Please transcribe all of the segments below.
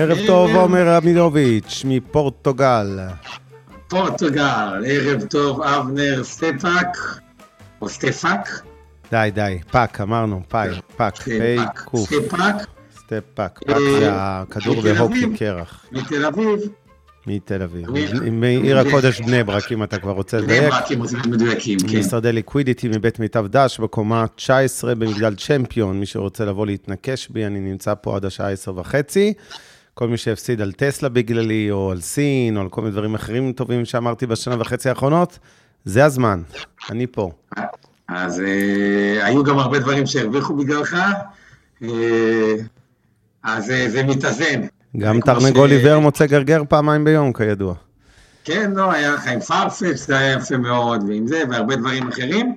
ערב טוב, עומר רבינוביץ', מפורטוגל. פורטוגל, ערב טוב, אבנר סטפאק, או סטפאק? די, די, פאק, אמרנו, פאי, פאק, פי, קוף. סטפאק. סטפאק, puck זה הכדור בהוקי קרח. מתל אביב. מתל אביב. מעיר הקודש בני ברק, אם אתה כבר רוצה לדייק. בני ברק, אם רוצים להיות מדויקים, כן. משרדי ליקווידיטי מבית מיטב דש, בקומה 19 במגדל צ'מפיון. מי שרוצה לבוא להתנקש בי, אני נמצא פה עד השעה 10 וחצי. כל מי שהפסיד על טסלה בגללי, או על סין, או על כל מיני דברים אחרים טובים שאמרתי בשנה וחצי האחרונות, זה הזמן, אני פה. אז אה, היו גם הרבה דברים שהרוויחו בגללך, אה, אז אה, זה מתאזן. גם תרנגול עיוור מוצא גרגר פעמיים ביום, כידוע. כן, לא, היה לך עם פרפץ', זה היה יפה מאוד, ועם זה, והרבה דברים אחרים.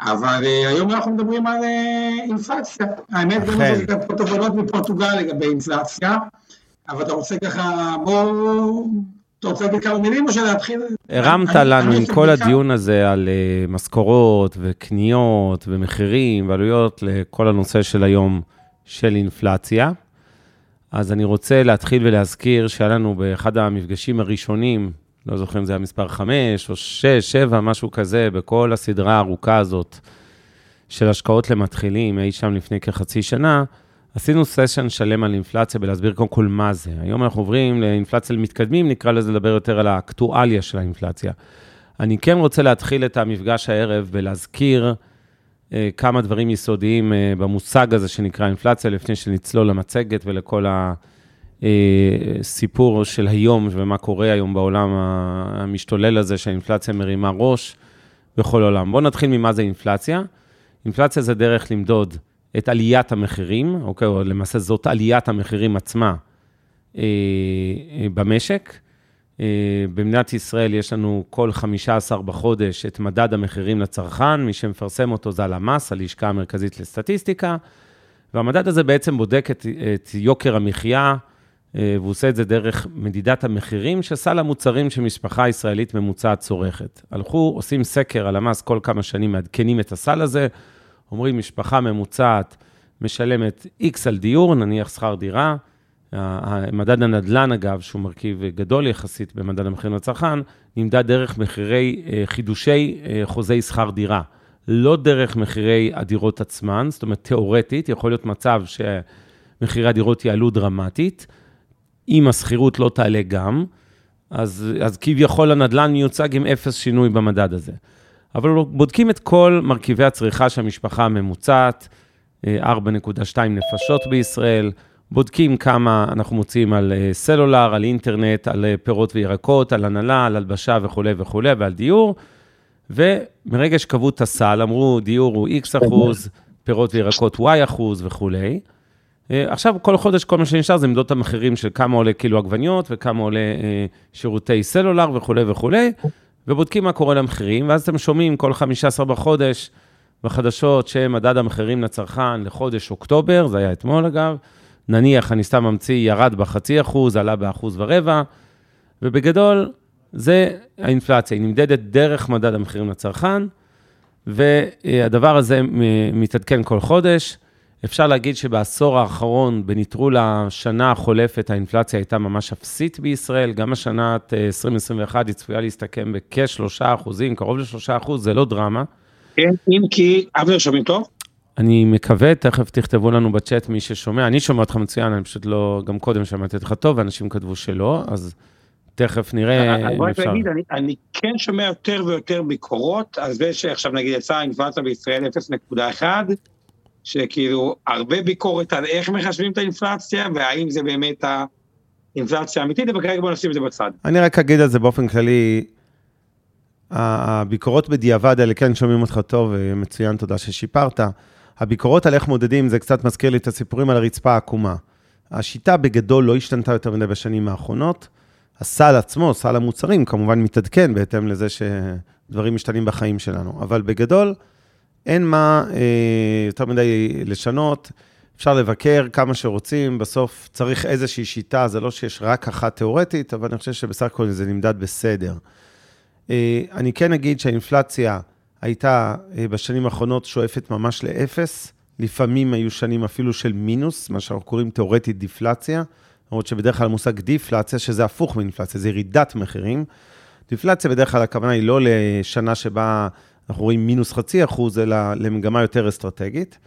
אבל אה, היום אנחנו מדברים על אה, אינפלציה. האמת, גם. יש גם פה תובנות מפורטוגל לגבי אינפלציה, אבל אתה רוצה ככה, בוא... אתה רוצה להגיד כמה מילים או שלהתחיל? הרמת לנו עם כל. הדיון הזה על אה, משכורות וקניות ומחירים ועלויות לכל הנושא של היום של אינפלציה. אז אני רוצה להתחיל ולהזכיר שהיה לנו באחד המפגשים הראשונים, לא זוכר אם זה היה מספר 5 או 6, 7, משהו כזה, בכל הסדרה הארוכה הזאת של השקעות למתחילים, אי שם לפני כחצי שנה, עשינו סשן שלם על אינפלציה ולהסביר קודם כל מה זה. היום אנחנו עוברים לאינפלציה למתקדמים, נקרא לזה לדבר יותר על האקטואליה של האינפלציה. אני כן רוצה להתחיל את המפגש הערב ולהזכיר אה, כמה דברים יסודיים אה, במושג הזה שנקרא אינפלציה, לפני שנצלול למצגת ולכל הסיפור של היום ומה קורה היום בעולם המשתולל הזה שהאינפלציה מרימה ראש בכל העולם. בואו נתחיל ממה זה אינפלציה. אינפלציה זה דרך למדוד את עליית המחירים, אוקיי, או למעשה זאת עליית המחירים עצמה אה, אה, במשק. אה, במדינת ישראל יש לנו כל 15 בחודש את מדד המחירים לצרכן, מי שמפרסם אותו זה הלמ"ס, הלשכה המרכזית לסטטיסטיקה, והמדד הזה בעצם בודק את, את יוקר המחיה, אה, והוא עושה את זה דרך מדידת המחירים של סל המוצרים שמשפחה ישראלית ממוצעת צורכת. הלכו, עושים סקר, הלמ"ס כל כמה שנים מעדכנים את הסל הזה, אומרים, משפחה ממוצעת משלמת X על דיור, נניח שכר דירה, מדד הנדל"ן, אגב, שהוא מרכיב גדול יחסית במדד המחירים לצרכן, נמדד דרך מחירי, אה, חידושי אה, חוזי שכר דירה. לא דרך מחירי הדירות עצמן, זאת אומרת, תיאורטית, יכול להיות מצב שמחירי הדירות יעלו דרמטית, אם השכירות לא תעלה גם, אז, אז כביכול הנדל"ן מיוצג עם אפס שינוי במדד הזה. אבל בודקים את כל מרכיבי הצריכה של המשפחה הממוצעת, אה, 4.2 נפשות בישראל, בודקים כמה אנחנו מוציאים על אה, סלולר, על אינטרנט, על אה, פירות וירקות, על הנהלה, על הלבשה וכולי וכולי, ועל דיור. ומרגע שקבעו את הסל, אמרו, דיור הוא X אחוז, פירות וירקות Y אחוז וכולי. אה, עכשיו, כל חודש, כל מה שנשאר זה למדוד את המחירים של כמה עולה קילו עגבניות וכמה עולה אה, שירותי סלולר וכולי וכולי, ובודקים מה קורה למחירים, ואז אתם שומעים כל 15 בחודש בחדשות שמדד המחירים לצרכן לחודש אוקטובר, זה היה אתמול אגב, נניח, אני סתם ממציא, ירד בחצי אחוז, עלה באחוז ורבע, ובגדול, זה האינפלציה, היא נמדדת דרך מדד המחירים לצרכן, והדבר הזה מתעדכן כל חודש. אפשר להגיד שבעשור האחרון, בנטרול השנה החולפת, האינפלציה הייתה ממש אפסית בישראל. גם השנת 2021 היא צפויה להסתכם בכ-3 אחוזים, קרוב ל-3 אחוז, זה לא דרמה. כן, אם כי, אבנר, שומעים טוב? אני מקווה, תכף תכתבו לנו בצ'אט מי ששומע. אני שומע אותך מצוין, אני פשוט לא, גם קודם שמעתי אותך טוב, ואנשים כתבו שלא, אז תכף נראה אני אם רק אפשר. להגיד, אני, אני כן שומע יותר ויותר ביקורות על זה שעכשיו נגיד יצאה האינפלציה בישראל 0.1, שכאילו הרבה ביקורת על איך מחשבים את האינפלציה, והאם זה באמת האינפלציה האמיתית, אבל כרגע בוא נשים את זה בצד. אני רק אגיד על זה באופן כללי, הביקורות בדיעבד האלה, כן, שומעים אותך טוב, מצוין, תודה ששיפרת. הביקורות על איך מודדים, זה קצת מזכיר לי את הסיפורים על הרצפה העקומה. השיטה בגדול לא השתנתה יותר מדי בשנים האחרונות. הסל עצמו, סל המוצרים, כמובן מתעדכן בהתאם לזה שדברים משתנים בחיים שלנו. אבל בגדול, אין מה אה, יותר מדי לשנות. אפשר לבקר כמה שרוצים, בסוף צריך איזושהי שיטה, זה לא שיש רק אחת תיאורטית, אבל אני חושב שבסך הכל זה נמדד בסדר. אה, אני כן אגיד שהאינפלציה הייתה אה, בשנים האחרונות שואפת ממש לאפס, לפעמים היו שנים אפילו של מינוס, מה שאנחנו קוראים תיאורטית דיפלציה, למרות שבדרך כלל המושג דיפלציה, שזה הפוך מאינפלציה, זה ירידת מחירים. דיפלציה בדרך כלל הכוונה היא לא לשנה שבה אנחנו רואים מינוס חצי אחוז, אלא למגמה יותר אסטרטגית.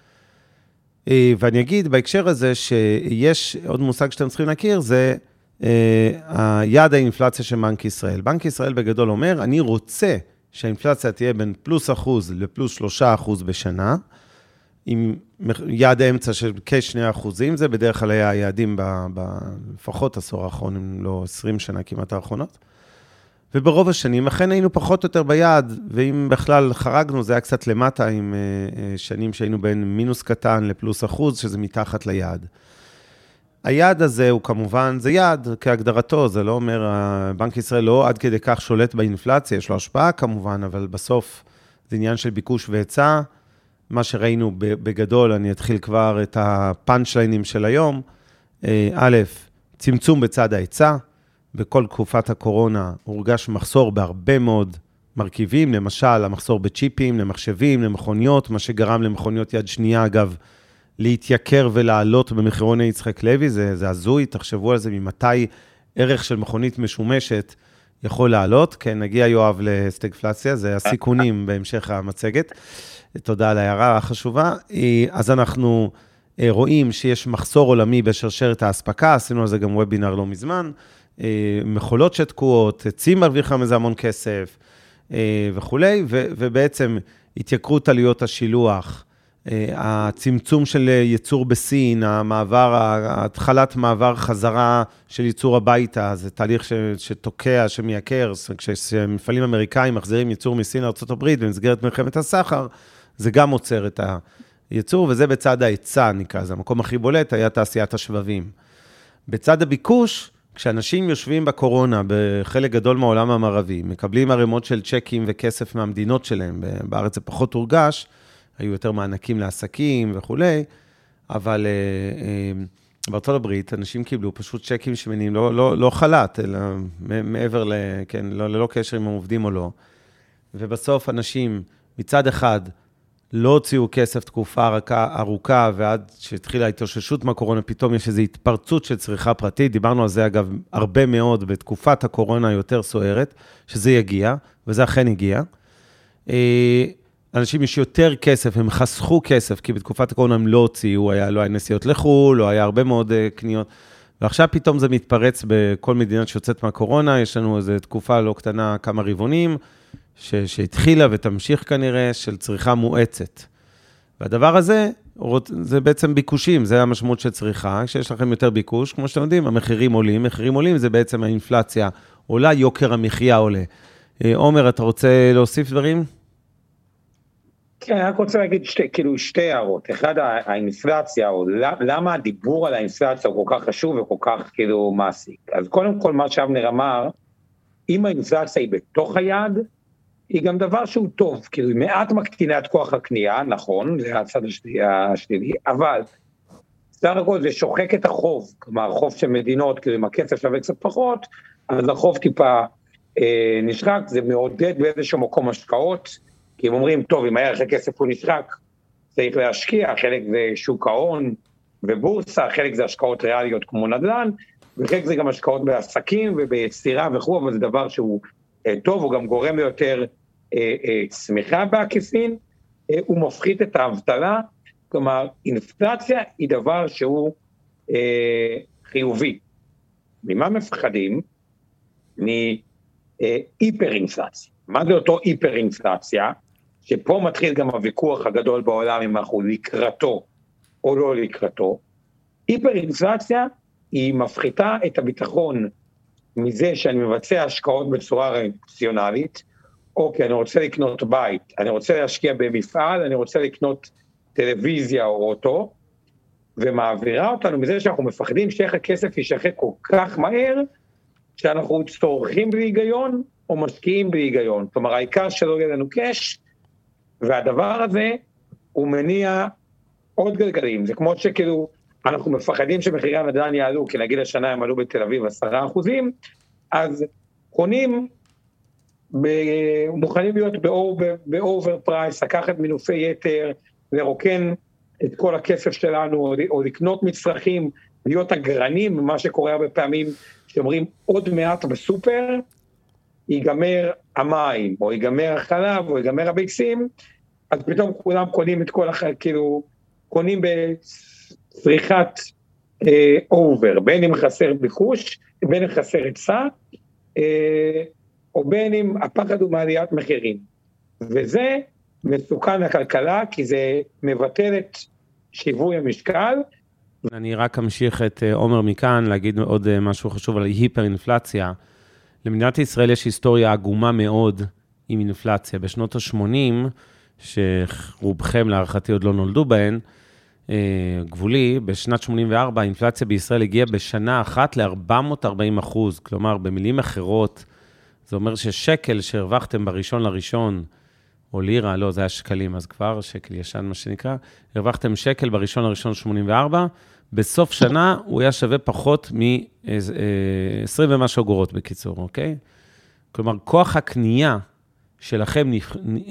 אה, ואני אגיד בהקשר הזה שיש עוד מושג שאתם צריכים להכיר, זה אה, יעד האינפלציה של בנק ישראל. בנק ישראל בגדול אומר, אני רוצה שהאינפלציה תהיה בין פלוס אחוז לפלוס שלושה אחוז בשנה, עם יעד האמצע של כ-2 אחוזים, זה בדרך כלל היה היעדים לפחות עשור האחרון, אם לא 20 שנה כמעט האחרונות. וברוב השנים אכן היינו פחות או יותר ביעד, ואם בכלל חרגנו, זה היה קצת למטה עם אה, אה, שנים שהיינו בין מינוס קטן לפלוס אחוז, שזה מתחת ליעד. היעד הזה הוא כמובן, זה יעד כהגדרתו, זה לא אומר, בנק ישראל לא עד כדי כך שולט באינפלציה, יש לו השפעה כמובן, אבל בסוף זה עניין של ביקוש והיצע. מה שראינו בגדול, אני אתחיל כבר את הפאנצ'ליינים של היום. אה, א', צמצום בצד ההיצע. בכל תקופת הקורונה הורגש מחסור בהרבה מאוד מרכיבים, למשל, המחסור בצ'יפים, למחשבים, למכוניות, מה שגרם למכוניות יד שנייה, אגב, להתייקר ולעלות במחירוני יצחק לוי, זה, זה הזוי, תחשבו על זה, ממתי ערך של מכונית משומשת יכול לעלות. כן, נגיע, יואב, לסטגפלציה, זה הסיכונים בהמשך המצגת. תודה על ההערה החשובה. אז אנחנו אה, רואים שיש מחסור עולמי בשרשרת האספקה, עשינו על זה גם וובינר לא מזמן. אה, מכולות שתקועות, עצים מרוויחה מזה המון כסף אה, וכולי, ובעצם התייקרות עלויות השילוח, אה, הצמצום של ייצור בסין, המעבר, התחלת מעבר חזרה של ייצור הביתה, זה תהליך ש, שתוקע, שמייקר, כשמפעלים אמריקאים מחזירים ייצור מסין לארה"ב במסגרת מלחמת הסחר, זה גם עוצר את הייצור, וזה בצד ההיצע, נקרא לזה. המקום הכי בולט היה תעשיית השבבים. בצד הביקוש, כשאנשים יושבים בקורונה בחלק גדול מהעולם המערבי, מקבלים ערימות של צ'קים וכסף מהמדינות שלהם, בארץ זה פחות הורגש, היו יותר מענקים לעסקים וכולי, אבל uh, uh, בארצות הברית אנשים קיבלו פשוט צ'קים שמניעים לא, לא, לא חל"ת, אלא מעבר ל... כן, לא, ללא קשר אם הם עובדים או לא. ובסוף אנשים, מצד אחד, לא הוציאו כסף תקופה ארוכה, ארוכה, ועד שהתחילה ההתאוששות מהקורונה, פתאום יש איזו התפרצות של צריכה פרטית. דיברנו על זה, אגב, הרבה מאוד בתקופת הקורונה היותר סוערת, שזה יגיע, וזה אכן הגיע. אה, אנשים יש יותר כסף, הם חסכו כסף, כי בתקופת הקורונה הם לא הוציאו, היה, לא היה נסיעות לחו"ל, לא היה הרבה מאוד uh, קניות. ועכשיו פתאום זה מתפרץ בכל מדינה שיוצאת מהקורונה, יש לנו איזו תקופה לא קטנה, כמה רבעונים. ש, שהתחילה ותמשיך כנראה, של צריכה מואצת. והדבר הזה, זה בעצם ביקושים, זה המשמעות של צריכה. כשיש לכם יותר ביקוש, כמו שאתם יודעים, המחירים עולים, מחירים עולים זה בעצם האינפלציה עולה, יוקר המחיה עולה. אה, עומר, אתה רוצה להוסיף דברים? כן, אני רק רוצה להגיד שתי, כאילו שתי הערות. אחד, האינפלציה, או למה הדיבור על האינפלציה הוא כל כך חשוב וכל כך כאילו מעסיק. אז קודם כל, מה שאבנר אמר, אם האינפלציה היא בתוך היעד, היא גם דבר שהוא טוב, כאילו היא מעט מקטינה את כוח הקנייה, נכון, זה הצד השלילי, אבל סך הכל זה שוחק את החוב, כלומר חוב של מדינות, כאילו אם הכסף שווה קצת פחות, אז החוב טיפה אה, נשחק, זה מעודד באיזשהו מקום השקעות, כי הם אומרים, טוב, אם הערך הכסף הוא נשחק, צריך להשקיע, חלק זה שוק ההון ובורסה, חלק זה השקעות ריאליות כמו נדל"ן, וחלק זה גם השקעות בעסקים וביצירה וכו', אבל זה דבר שהוא אה, טוב, הוא גם גורם ליותר צמיחה בעקיפין, אה, הוא מפחית את האבטלה, כלומר אינפלציה היא דבר שהוא חיובי. ממה מפחדים? מהיפר אינפלציה. מה זה אותו היפר אינפלציה? שפה מתחיל גם הוויכוח הגדול בעולם אם אנחנו לקראתו או לא לקראתו. היפר אינפלציה היא מפחיתה את הביטחון מזה שאני מבצע השקעות בצורה רציונלית, אוקיי, אני רוצה לקנות בית, אני רוצה להשקיע במפעל, אני רוצה לקנות טלוויזיה או אוטו, ומעבירה אותנו מזה שאנחנו מפחדים שאיך הכסף יישחק כל כך מהר, שאנחנו צורכים בלי היגיון או משקיעים בלי היגיון. כלומר, העיקר שלא יהיה לנו קאש, והדבר הזה הוא מניע עוד גלגלים. זה כמו שכאילו, אנחנו מפחדים שמחירי הנדל"ן יעלו, כי נגיד השנה הם עלו בתל אביב עשרה אחוזים, אז קונים, מוכנים להיות ב over price, לקחת מינופי יתר, לרוקן את כל הכסף שלנו, או, לקנות מצרכים, להיות אגרנים, מה שקורה הרבה פעמים, שאומרים עוד מעט בסופר, ייגמר המים, או ייגמר החלב, או ייגמר הביצים, אז פתאום כולם קונים את כל החלב, כאילו, קונים בצריכת אה, over, בין אם חסר ביקוש, בין אם חסר היצע, אה, או בין אם הפחד הוא מעליית מחירים. וזה מסוכן לכלכלה, כי זה מבטל את שיווי המשקל. אני רק אמשיך את אה, עומר מכאן, להגיד עוד אה, משהו חשוב על היפר-אינפלציה. למדינת ישראל יש היסטוריה עגומה מאוד עם אינפלציה. בשנות ה-80, שרובכם להערכתי עוד לא נולדו בהן, אה, גבולי, בשנת 84 האינפלציה בישראל הגיעה בשנה אחת ל-440 אחוז. כלומר, במילים אחרות, זה אומר ששקל שהרווחתם בראשון לראשון, או לירה, לא, זה היה שקלים, אז כבר, שקל ישן, מה שנקרא, הרווחתם שקל בראשון לראשון 84, בסוף שנה הוא היה שווה פחות מ-20 ומשהו אגורות בקיצור, אוקיי? כלומר, כוח הקנייה שלכם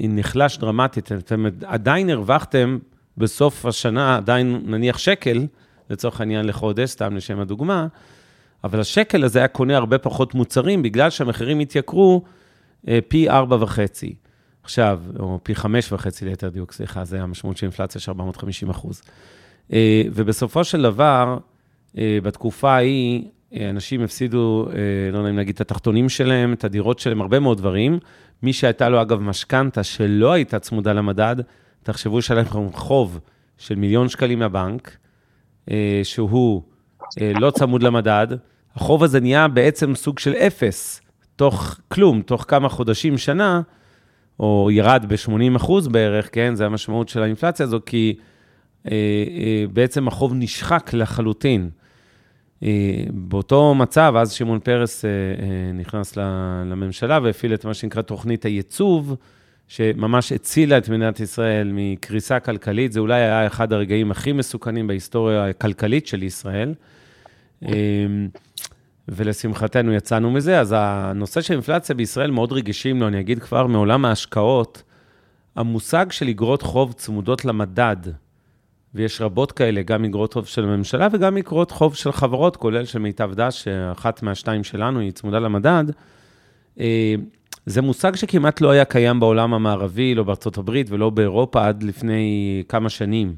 נחלש דרמטית, אתם עדיין הרווחתם בסוף השנה, עדיין נניח שקל, לצורך העניין לחודש, סתם לשם הדוגמה, אבל השקל הזה היה קונה הרבה פחות מוצרים, בגלל שהמחירים התייקרו אה, פי ארבע וחצי. עכשיו, או פי חמש וחצי ליתר דיוק, סליחה, זה המשמעות של אינפלציה של 450 אחוז. אה, ובסופו של דבר, אה, בתקופה ההיא, אנשים הפסידו, לא נעים להגיד, את התחתונים שלהם, את הדירות שלהם, הרבה מאוד דברים. מי שהייתה לו, אגב, משכנתה שלא הייתה צמודה למדד, תחשבו שיש לכם חוב של מיליון שקלים מהבנק, שהוא לא צמוד למדד, החוב הזה נהיה בעצם סוג של אפס, תוך כלום, תוך כמה חודשים, שנה, או ירד ב-80 אחוז בערך, כן? זה המשמעות של האינפלציה הזו, כי אה, אה, בעצם החוב נשחק לחלוטין. אה, באותו מצב, אז שמעון פרס אה, אה, נכנס לממשלה והפעיל את מה שנקרא תוכנית הייצוב, שממש הצילה את מדינת ישראל מקריסה כלכלית. זה אולי היה אחד הרגעים הכי מסוכנים בהיסטוריה הכלכלית של ישראל. אה, ולשמחתנו יצאנו מזה. אז הנושא של אינפלציה בישראל מאוד רגישים לו, אני אגיד כבר מעולם ההשקעות, המושג של אגרות חוב צמודות למדד, ויש רבות כאלה, גם אגרות חוב של הממשלה וגם אגרות חוב של חברות, כולל של מיטב דש, שאחת מהשתיים שלנו היא צמודה למדד, אה, זה מושג שכמעט לא היה קיים בעולם המערבי, לא בארצות הברית ולא באירופה עד לפני כמה שנים.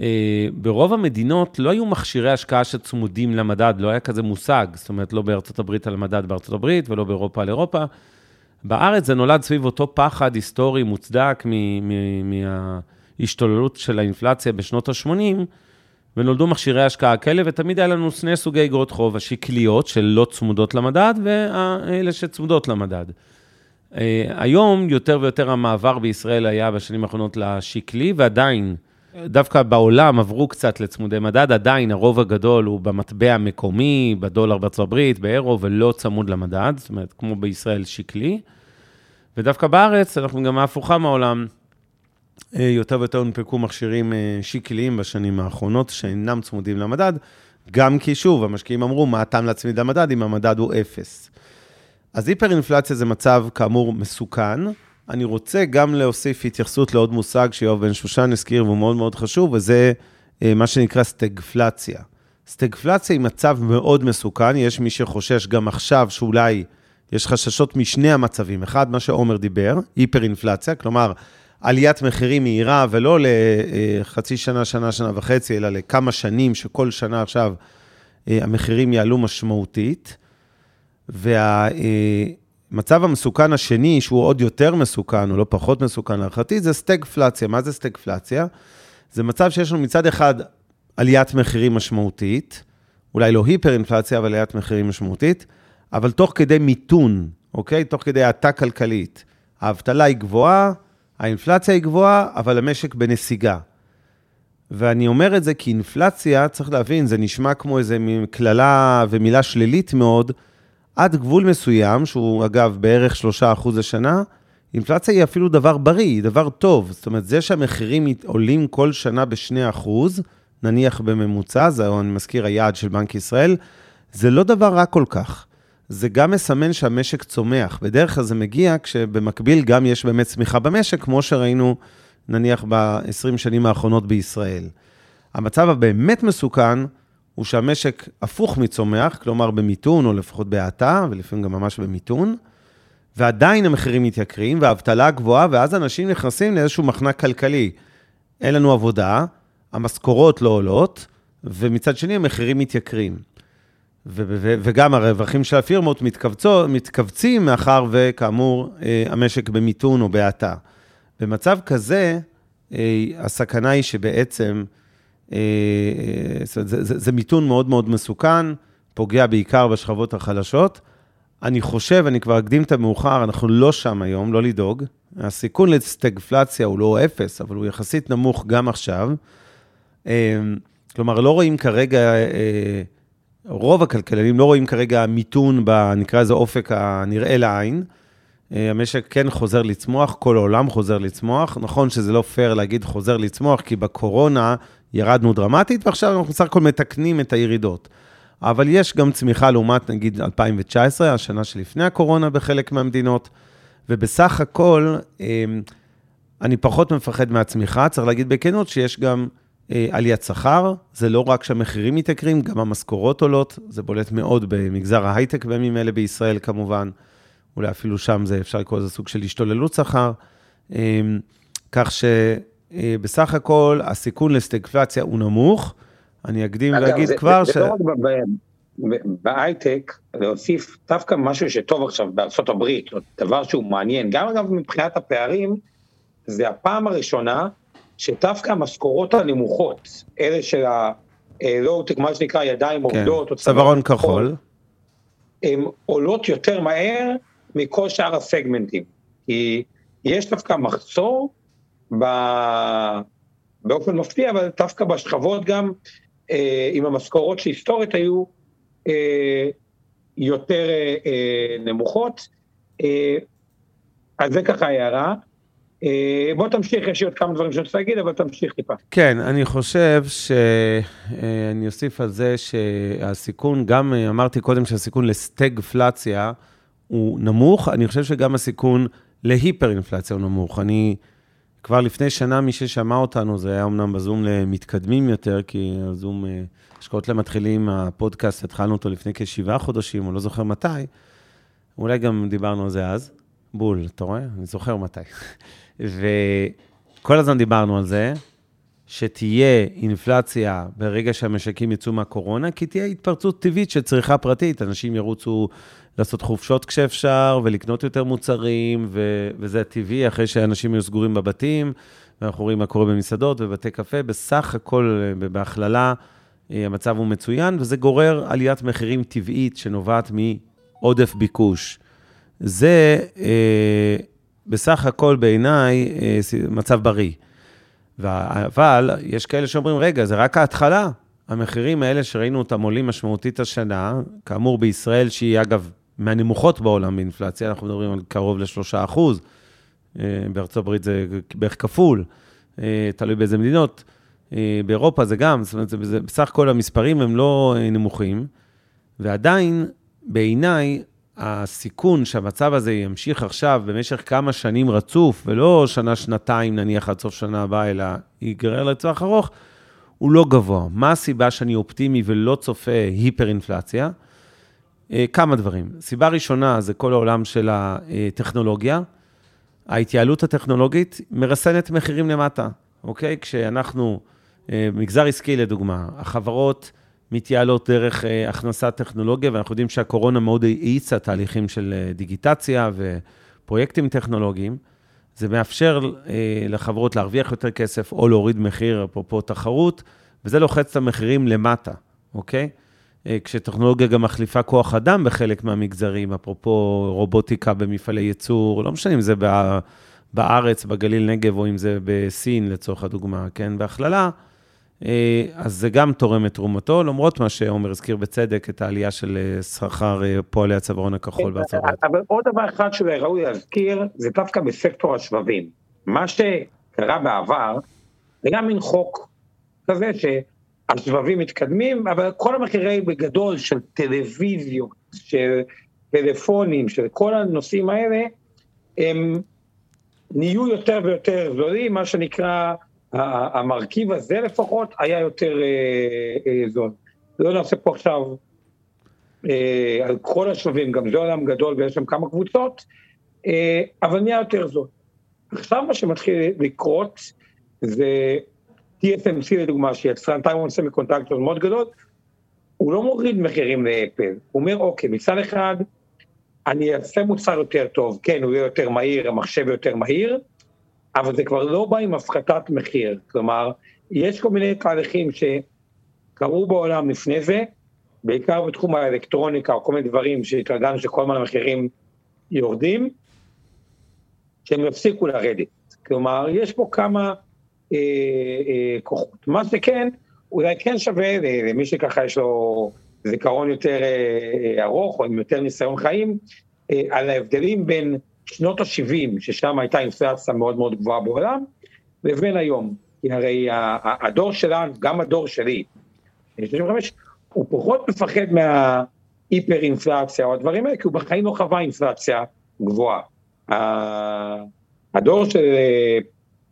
אה, ברוב המדינות לא היו מכשירי השקעה שצמודים למדד, לא היה כזה מושג, זאת אומרת, לא בארצות הברית על מדד בארצות הברית ולא באירופה על אירופה. בארץ זה נולד סביב אותו פחד היסטורי מוצדק מההשתוללות של האינפלציה בשנות ה-80, ונולדו מכשירי השקעה כאלה, ותמיד היה לנו שני סוגי אגרות חוב, השקליות, שלא צמודות למדד, ואלה שצמודות למדד. אה, היום יותר ויותר המעבר בישראל היה בשנים האחרונות לשקלי, ועדיין דווקא בעולם עברו קצת לצמודי מדד, עדיין הרוב הגדול הוא במטבע המקומי, בדולר בארצות הברית, באירו, ולא צמוד למדד, זאת אומרת, כמו בישראל שקלי. ודווקא בארץ, אנחנו גם ההפוכה מהעולם, אה, יותר ויותר הונפקו מכשירים אה, שקליים בשנים האחרונות, שאינם צמודים למדד, גם כי, שוב, המשקיעים אמרו, מה הטעם להצמיד למדד אם המדד הוא אפס. אז היפר-אינפלציה זה מצב, כאמור, מסוכן. אני רוצה גם להוסיף התייחסות לעוד מושג שיואב בן שושן הזכיר, והוא מאוד מאוד חשוב, וזה אה, מה שנקרא סטגפלציה. סטגפלציה היא מצב מאוד מסוכן, יש מי שחושש גם עכשיו שאולי יש חששות משני המצבים. אחד, מה שעומר דיבר, היפר-אינפלציה, כלומר, עליית מחירים מהירה, ולא לחצי שנה, שנה, שנה וחצי, אלא לכמה שנים, שכל שנה עכשיו אה, המחירים יעלו משמעותית. וה... המצב המסוכן השני, שהוא עוד יותר מסוכן, או לא פחות מסוכן להערכתי, זה סטגפלציה. מה זה סטגפלציה? זה מצב שיש לנו מצד אחד עליית מחירים משמעותית, אולי לא היפר-אינפלציה, אבל עליית מחירים משמעותית, אבל תוך כדי מיתון, אוקיי? תוך כדי האטה כלכלית. האבטלה היא גבוהה, האינפלציה היא גבוהה, אבל המשק בנסיגה. ואני אומר את זה כי אינפלציה, צריך להבין, זה נשמע כמו איזו קללה ומילה שלילית מאוד, עד גבול מסוים, שהוא אגב בערך 3% לשנה, אינפלציה היא אפילו דבר בריא, היא דבר טוב. זאת אומרת, זה שהמחירים עולים כל שנה ב-2%, נניח בממוצע, זה, אני מזכיר, היעד של בנק ישראל, זה לא דבר רע כל כך. זה גם מסמן שהמשק צומח. בדרך כלל זה מגיע כשבמקביל גם יש באמת צמיחה במשק, כמו שראינו נניח ב-20 שנים האחרונות בישראל. המצב הבאמת מסוכן הוא שהמשק הפוך מצומח, כלומר במיתון, או לפחות בהאטה, ולפעמים גם ממש במיתון, ועדיין המחירים מתייקרים, והאבטלה גבוהה, ואז אנשים נכנסים לאיזשהו מחנק כלכלי. אין לנו עבודה, המשכורות לא עולות, ומצד שני המחירים מתייקרים. ו- ו- וגם הרווחים של הפירמות מתכווצים, מאחר וכאמור, אה, המשק במיתון או בהאטה. במצב כזה, אה, הסכנה היא שבעצם, אה, זה, זה, זה מיתון מאוד מאוד מסוכן, פוגע בעיקר בשכבות החלשות. אני חושב, אני כבר אקדים את המאוחר, אנחנו לא שם היום, לא לדאוג. הסיכון לסטגפלציה הוא לא אפס, אבל הוא יחסית נמוך גם עכשיו. כלומר, לא רואים כרגע, רוב הכלכלנים לא רואים כרגע מיתון, נקרא לזה אופק הנראה לעין. אה, המשק כן חוזר לצמוח, כל העולם חוזר לצמוח. נכון שזה לא פייר להגיד חוזר לצמוח, כי בקורונה ירדנו דרמטית, ועכשיו אנחנו בסך הכל מתקנים את הירידות. אבל יש גם צמיחה לעומת נגיד 2019, השנה שלפני הקורונה בחלק מהמדינות, ובסך הכל אה, אני פחות מפחד מהצמיחה, צריך להגיד בכנות שיש גם אה, עליית שכר, זה לא רק שהמחירים מתייקרים, גם המשכורות עולות, זה בולט מאוד במגזר ההייטק בימים אלה בישראל כמובן. אולי אפילו שם זה אפשר לקרוא לזה סוג של השתוללות שכר. אמ, כך שבסך הכל הסיכון לסטגפלציה הוא נמוך. אני אקדים ואגיד כבר ש... זה לא רק בהייטק, להוסיף דווקא משהו שטוב עכשיו בארצות הברית, דבר שהוא מעניין, גם אגב מבחינת הפערים, זה הפעם הראשונה שדווקא המשכורות הנמוכות, אלה של הלואו-טק, מה שנקרא ידיים כן, עובדות, צווארון כחול, הן עולות יותר מהר מכל שאר הסגמנטים. כי יש דווקא מחסור ב... באופן מפתיע, אבל דווקא בשכבות גם אה, עם המשכורות שהיסטורית היו אה, יותר אה, אה, נמוכות. אה, אז זה ככה הערה. אה, בוא תמשיך, יש לי עוד כמה דברים שאני רוצה להגיד, אבל תמשיך טיפה. כן, אני חושב שאני אה, אוסיף על זה שהסיכון, גם אה, אמרתי קודם שהסיכון לסטגפלציה, הוא נמוך, אני חושב שגם הסיכון להיפר-אינפלציה הוא נמוך. אני, כבר לפני שנה, מי ששמע אותנו, זה היה אמנם בזום למתקדמים יותר, כי הזום, אה, השקעות למתחילים, הפודקאסט, התחלנו אותו לפני כשבעה חודשים, או לא זוכר מתי. אולי גם דיברנו על זה אז. בול, אתה רואה? אני זוכר מתי. וכל הזמן דיברנו על זה, שתהיה אינפלציה ברגע שהמשקים יצאו מהקורונה, כי תהיה התפרצות טבעית של צריכה פרטית. אנשים ירוצו לעשות חופשות כשאפשר, ולקנות יותר מוצרים, ו- וזה טבעי, אחרי שאנשים יהיו סגורים בבתים, ואנחנו רואים מה קורה במסעדות ובתי קפה. בסך הכל, בהכללה, אה, המצב הוא מצוין, וזה גורר עליית מחירים טבעית שנובעת מעודף ביקוש. זה אה, בסך הכל בעיניי אה, מצב בריא. אבל יש כאלה שאומרים, רגע, זה רק ההתחלה. המחירים האלה שראינו אותם עולים משמעותית השנה, כאמור בישראל, שהיא אגב מהנמוכות בעולם באינפלציה, אנחנו מדברים על קרוב ל-3 אחוז, אה, בארצות הברית זה בערך כפול, אה, תלוי באיזה מדינות. אה, באירופה זה גם, זאת אומרת, בסך הכל המספרים הם לא נמוכים, ועדיין, בעיניי, הסיכון שהמצב הזה ימשיך עכשיו במשך כמה שנים רצוף, ולא שנה-שנתיים נניח עד סוף שנה הבאה, אלא ייגרר לטווח ארוך, הוא לא גבוה. מה הסיבה שאני אופטימי ולא צופה היפר-אינפלציה? אה, כמה דברים. סיבה ראשונה זה כל העולם של הטכנולוגיה. ההתייעלות הטכנולוגית מרסנת מחירים למטה, אוקיי? כשאנחנו, אה, מגזר עסקי לדוגמה, החברות מתייעלות דרך אה, הכנסת טכנולוגיה, ואנחנו יודעים שהקורונה מאוד האיצה תהליכים של דיגיטציה ופרויקטים טכנולוגיים. זה מאפשר לחברות להרוויח יותר כסף או להוריד מחיר, אפרופו תחרות, וזה לוחץ את המחירים למטה, אוקיי? אה, כשטכנולוגיה גם מחליפה כוח אדם בחלק מהמגזרים, אפרופו רובוטיקה במפעלי ייצור, לא משנה אם זה בארץ, בגליל נגב, או אם זה בסין, לצורך הדוגמה, כן, בהכללה, אה, אז זה גם תורם את תרומתו, למרות מה שעומר הזכיר בצדק, את העלייה של אה, שכר פועלי הצווארון הכחול בארצות הברית. אבל עוד דבר אחד שראוי להזכיר, זה דווקא בסקטור השבבים. מה שקרה בעבר, זה גם מין חוק כזה, השבבים מתקדמים, אבל כל המחירים בגדול של טלוויזיות, של טלפונים, של כל הנושאים האלה, הם נהיו יותר ויותר זולים, מה שנקרא, המרכיב הזה לפחות היה יותר אה, אה, זול. לא נעשה פה עכשיו אה, על כל השבבים, גם זה עולם גדול ויש שם כמה קבוצות, אבל נהיה יותר זול. עכשיו מה שמתחיל לקרות זה TSMC לדוגמה, שיצרן טיימון סמי קונטקטור מאוד גדול, הוא לא מוריד מחירים לאפל, הוא אומר אוקיי, מצד אחד אני אעשה מוצר יותר טוב, כן, הוא יהיה יותר מהיר, המחשב יותר מהיר, אבל זה כבר לא בא עם הפחתת מחיר, כלומר, יש כל מיני תהליכים שקרו בעולם לפני זה, בעיקר בתחום האלקטרוניקה או כל מיני דברים שהתרגלנו שכל הזמן המחירים יורדים, שהם יפסיקו לרדת. כלומר, יש פה כמה אה, אה, כוחות. מה שכן, אולי כן שווה למי שככה יש לו זיכרון יותר אה, ארוך או עם יותר ניסיון חיים, על ההבדלים בין שנות ה-70, ששם הייתה אינפלציה מאוד מאוד גבוהה בעולם, לבין היום. כי הרי הדור שלנו, גם הדור שלי, 35, הוא פחות מפחד מההיפר אינפלציה או הדברים האלה, כי הוא בחיים לא חווה אינפלציה גבוהה. הדור של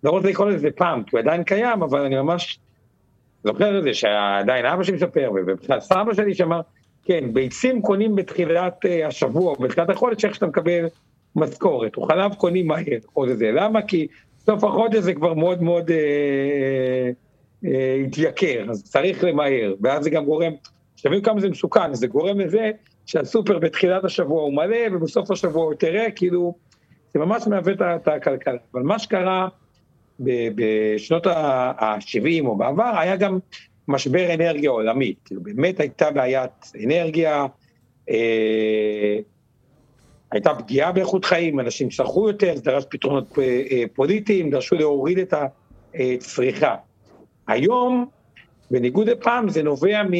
לא רוצה לקרוא לזה פעם, כי הוא עדיין קיים, אבל אני ממש זוכר את זה שעדיין אבא שלי מספר, ובכלל סבא שלי שאמר, כן, ביצים קונים בתחילת אה, השבוע, בתחילת החודש, איך שאתה מקבל משכורת, או חלב קונים מהר, או זה, למה? כי סוף החודש זה כבר מאוד מאוד אה, אה, התייקר, אז צריך למהר, ואז זה גם גורם, שתבינו כמה זה מסוכן, זה גורם לזה שהסופר בתחילת השבוע הוא מלא, ובסוף השבוע הוא תראה, כאילו, זה ממש מעוות את הכלכלה. אבל מה שקרה, בשנות ה-70 או בעבר, היה גם משבר אנרגיה עולמי, כאילו באמת הייתה בעיית אנרגיה, אה, הייתה פגיעה באיכות חיים, אנשים צרכו יותר, זה דרש פתרונות אה, אה, פוליטיים, דרשו להוריד את הצריכה. היום, בניגוד לפעם, זה נובע מ...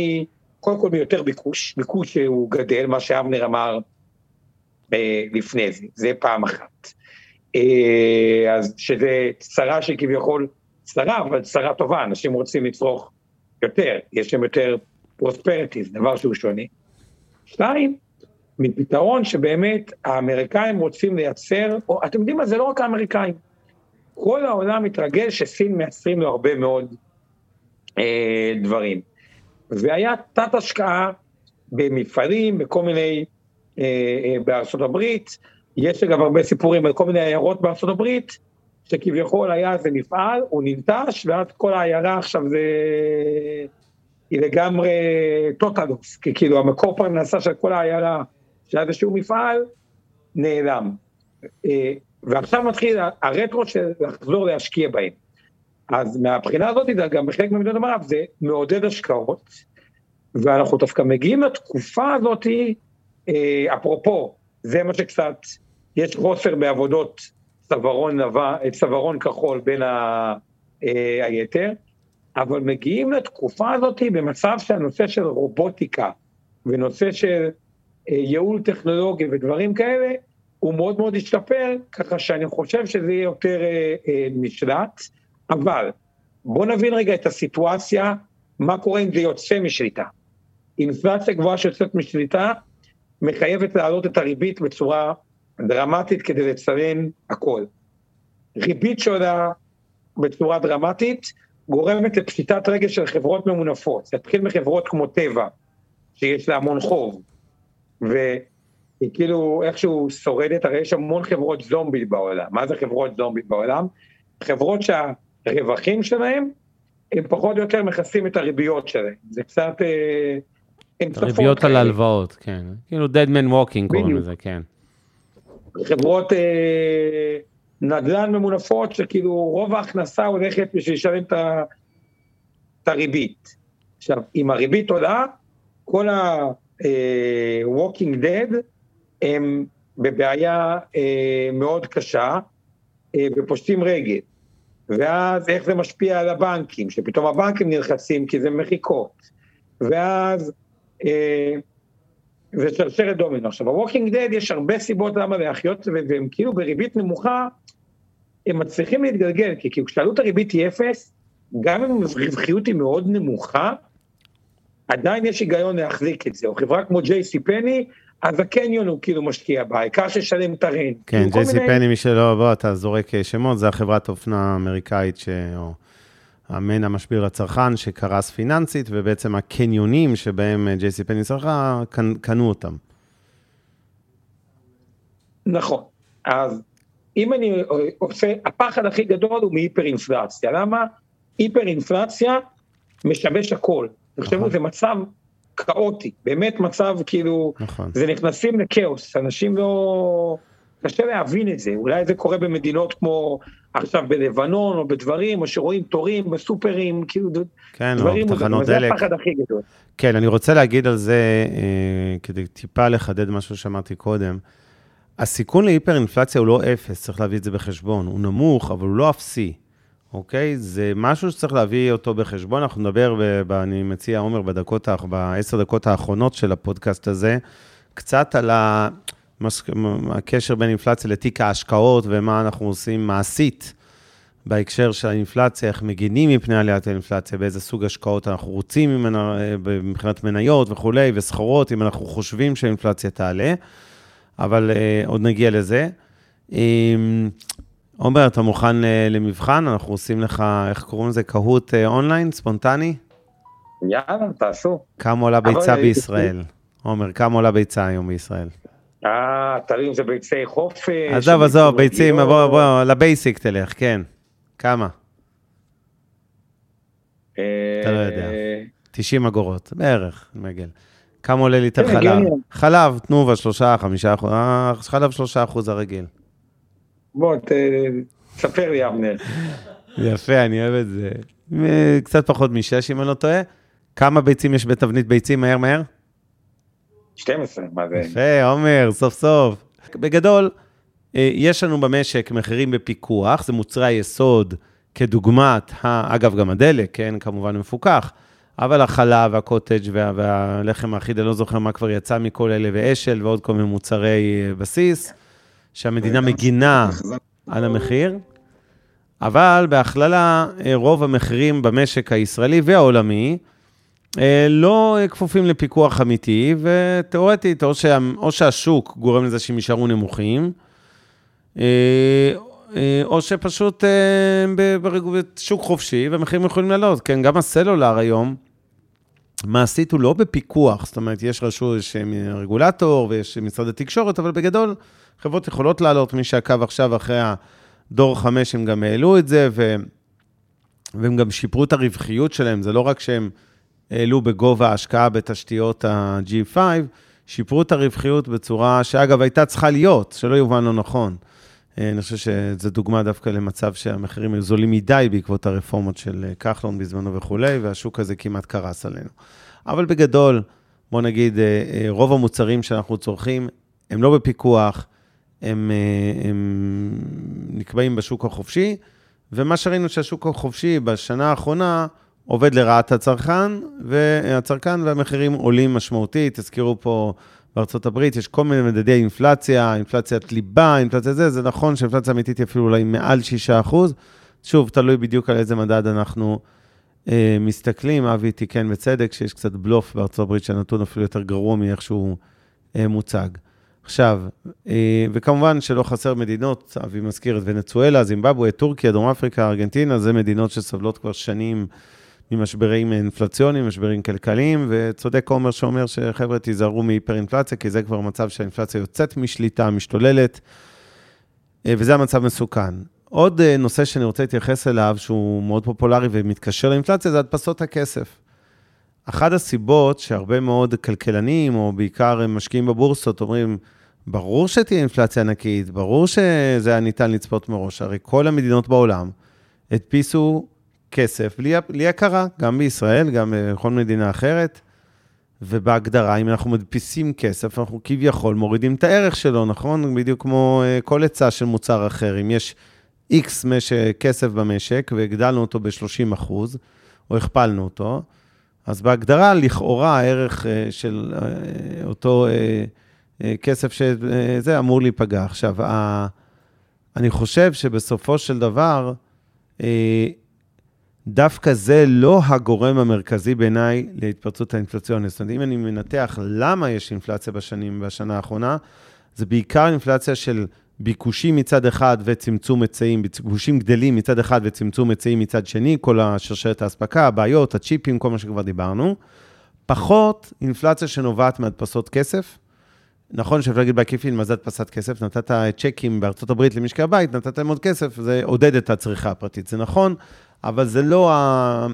קודם כל מיותר ביקוש, ביקוש שהוא גדל, מה שאבנר אמר אה, לפני זה, זה פעם אחת. אז שזה צרה שכביכול צרה, אבל צרה טובה, אנשים רוצים לצרוך יותר, יש להם יותר פרוספרטי, זה דבר שהוא שונה. שתיים, מפתרון שבאמת האמריקאים רוצים לייצר, או אתם יודעים מה, זה לא רק האמריקאים. כל העולם מתרגל שסין מייצרים לו הרבה מאוד אה, דברים. והיה תת השקעה במפעלים, בכל מיני, אה, אה, בארצות הברית, יש אגב הרבה סיפורים על כל מיני עיירות בארצות הברית, שכביכול היה איזה מפעל, הוא ננטש, ואז כל העיירה עכשיו זה... היא לגמרי טוטלוס, כי כאילו המקור פרנסה של כל העיירה, שהיה איזשהו מפעל, נעלם. אה, ועכשיו מתחיל הרטרו של לחזור להשקיע בהם. אז מהבחינה הזאת, גם בחלק ממדינות המערב זה מעודד השקעות, ואנחנו דווקא מגיעים לתקופה הזאת, אה, אפרופו, זה מה שקצת יש חוסר בעבודות צווארון, צווארון כחול בין ה, אה, היתר, אבל מגיעים לתקופה הזאת במצב שהנושא של רובוטיקה ונושא של ייעול טכנולוגי ודברים כאלה, הוא מאוד מאוד השתפר, ככה שאני חושב שזה יהיה יותר אה, אה, נשלט, אבל בואו נבין רגע את הסיטואציה, מה קורה אם זה יוצא משליטה. אינפלציה גבוהה שיוצאת משליטה מחייבת להעלות את הריבית בצורה דרמטית כדי לציין הכל. ריבית שעולה בצורה דרמטית גורמת לפשיטת רגל של חברות ממונפות. זה התחיל מחברות כמו טבע, שיש לה המון חוב, והיא כאילו איכשהו שורדת, הרי יש המון חברות זומבי בעולם. מה זה חברות זומבי בעולם? חברות שהרווחים שלהם הם פחות או יותר מכסים את הריביות שלהם. זה קצת... אה, הריביות על הלוואות, כן. כאילו dead man walking קוראים לזה, כן. חברות אה, נדל"ן ממונפות, שכאילו רוב ההכנסה הולכת בשביל לשלם את הריבית. עכשיו, אם הריבית עולה, כל ה-Walking Dead הם בבעיה אה, מאוד קשה אה, ופושטים רגל. ואז איך זה משפיע על הבנקים, שפתאום הבנקים נלחצים כי זה מחיקות. ואז אה, זה שרשרת דומינו. עכשיו, ב-Walking Dead יש הרבה סיבות למה להחיות, והם כאילו בריבית נמוכה, הם מצליחים להתגלגל, כי כאילו כשעלות הריבית היא אפס, גם אם הרווחיות היא מאוד נמוכה, עדיין יש היגיון להחזיק את זה, או חברה כמו ג'ייסי פני, אז הקניון הוא כאילו משקיע בה, העיקר ששלם את הרנט. כן, ג'ייסי מיני- פני, מי שלא, בוא, אתה זורק אה, שמות, זה החברת אופנה האמריקאית, ש... או אמן המשביר לצרכן, שקרס פיננסית, ובעצם הקניונים שבהם אה, ג'ייסי פני צרכה, קנ- קנו אותם. נכון. אז אם אני עושה, הפחד הכי גדול הוא מהיפר אינפלציה. למה? היפר אינפלציה משבש הכל. אני חושב נכון. שזה מצב כאוטי, באמת מצב כאילו, נכון. זה נכנסים לכאוס, אנשים לא... קשה להבין את זה, אולי זה קורה במדינות כמו עכשיו בלבנון או בדברים, או שרואים תורים בסופרים, כאילו כן, דברים, או תחנות זה דלק. הפחד הכי גדול. כן, אני רוצה להגיד על זה, אה, כדי טיפה לחדד משהו שאמרתי קודם. הסיכון להיפר-אינפלציה הוא לא אפס, צריך להביא את זה בחשבון. הוא נמוך, אבל הוא לא אפסי, אוקיי? זה משהו שצריך להביא אותו בחשבון. אנחנו נדבר, ב, אני מציע, עומר, בדקות, בעשר דקות האחרונות של הפודקאסט הזה, קצת על ה, הקשר בין אינפלציה לתיק ההשקעות ומה אנחנו עושים מעשית. בהקשר של האינפלציה, איך מגינים מפני עליית האינפלציה, באיזה סוג השקעות אנחנו רוצים ממנה, מבחינת מניות וכולי, וסחורות, אם אנחנו חושבים שהאינפלציה תעלה, אבל אה, עוד נגיע לזה. אה, עומר, אתה מוכן אה, למבחן? אנחנו עושים לך, איך קוראים לזה? קהוט אה, אונליין, ספונטני? יאללה, תעשו. כמה עולה ביצה אבל- בישראל? עומר, כמה עולה ביצה היום בישראל? אה, תראי אם זה ביצי חופש. עזוב, עזוב, ביצים, רגילות. בוא, בוא, לבייסיק תלך, כן. כמה? אה, אתה לא יודע. 90 אגורות, בערך, מגל. כמה עולה ליטר כן, חלב? חלב, תנובה, שלושה, חמישה אחוז, אה, חלב שלושה אחוז הרגיל. בוא, ת- תספר לי, אבנר. יפה, אני אוהב את זה. אה, קצת פחות משש, אם אני לא טועה. כמה ביצים יש בתבנית ביצים, מהר מהר? 12, מה זה? יפה, עומר, סוף סוף. בגדול, אה, יש לנו במשק מחירים בפיקוח, זה מוצרי היסוד כדוגמת, אגב, גם הדלק, כן, כמובן מפוקח, אבל החלב והקוטג' וה, והלחם האחיד, אני לא זוכר מה כבר יצא מכל אלה, ואשל ועוד כל מיני מוצרי אה, בסיס, שהמדינה מגינה על המחיר, אבל בהכללה, אה, רוב המחירים במשק הישראלי והעולמי, אה, לא אה, כפופים לפיקוח אמיתי, ותיאורטית, או, שה, או שהשוק גורם לזה שהם יישארו נמוכים, או שפשוט בשוק חופשי והמחירים יכולים לעלות. כן, גם הסלולר היום, מעשית הוא לא בפיקוח, זאת אומרת, יש רשות, יש רגולטור ויש משרד התקשורת, אבל בגדול, חברות יכולות לעלות, מי שעקב עכשיו אחרי הדור 5, הם גם העלו את זה, ו... והם גם שיפרו את הרווחיות שלהם, זה לא רק שהם העלו בגובה ההשקעה בתשתיות ה-G5, שיפרו את הרווחיות בצורה שאגב הייתה צריכה להיות, שלא יובן לא נכון. אה, אני חושב שזו דוגמה דווקא למצב שהמחירים היו זולים מדי בעקבות הרפורמות של אה, כחלון בזמנו וכולי, והשוק הזה כמעט קרס עלינו. אבל בגדול, בוא נגיד, אה, רוב המוצרים שאנחנו צורכים, הם לא בפיקוח, הם, אה, הם נקבעים בשוק החופשי, ומה שראינו שהשוק החופשי בשנה האחרונה עובד לרעת הצרכן, והצרכן והמחירים עולים משמעותית. תזכרו פה, בארצות הברית יש כל מיני מדדי אינפלציה, אינפלציית ליבה, אינפלציה זה, זה נכון שאינפלציה אמיתית היא אפילו אולי מעל 6%. שוב, תלוי בדיוק על איזה מדד אנחנו אה, מסתכלים. אבי תיקן בצדק שיש קצת בלוף בארצות הברית, שהנתון אפילו יותר גרוע מאיך שהוא אה, מוצג. עכשיו, אה, וכמובן שלא חסר מדינות, אבי מזכיר את ונצואלה, זימבבואה, טורקיה, דרום אפריקה, ארגנטינה, זה מדינות שסובלות כבר שנים ממשברים אינפלציוניים, משברים כלכליים, וצודק עומר שאומר שחבר'ה, תיזהרו מהיפר-אינפלציה, כי זה כבר מצב שהאינפלציה יוצאת משליטה, משתוללת, אה, וזה המצב מסוכן. עוד אה, נושא שאני רוצה להתייחס אליו, שהוא מאוד פופולרי ומתקשר לאינפלציה, זה הדפסות הכסף. אחת הסיבות שהרבה מאוד כלכלנים, או בעיקר משקיעים בבורסות, אומרים, ברור שתהיה אינפלציה ענקית, ברור שזה היה ניתן לצפות מראש, הרי כל המדינות בעולם הדפיסו כסף בלי, בלי הכרה, גם בישראל, גם בכל מדינה אחרת, ובהגדרה, אם אנחנו מדפיסים כסף, אנחנו כביכול מורידים את הערך שלו, נכון? בדיוק כמו אה, כל היצע של מוצר אחר. אם יש משק, כסף במשק והגדלנו אותו ב-30 אחוז, או הכפלנו אותו, אז בהגדרה, לכאורה, הערך אה, של אה, אותו כסף שזה אמור להיפגע. עכשיו, אני חושב שבסופו של דבר, דווקא זה לא הגורם המרכזי בעיניי להתפרצות האינפלציונית. זאת אומרת, אם אני מנתח למה יש אינפלציה בשנים, בשנה האחרונה, זה בעיקר אינפלציה של ביקושים מצד אחד וצמצום היצעים, ביקושים גדלים מצד אחד וצמצום היצעים מצד שני, כל השרשרת האספקה, הבעיות, הצ'יפים, כל מה שכבר דיברנו. פחות אינפלציה שנובעת מהדפסות כסף. נכון שאפשר להגיד בעקיפין, מה זה הדפסת כסף? נתת צ'קים בארצות הברית למשקי הבית, נתת להם עוד כסף, זה עודד את הצריכה הפרטית, זה נכון, אבל זה לא, ה...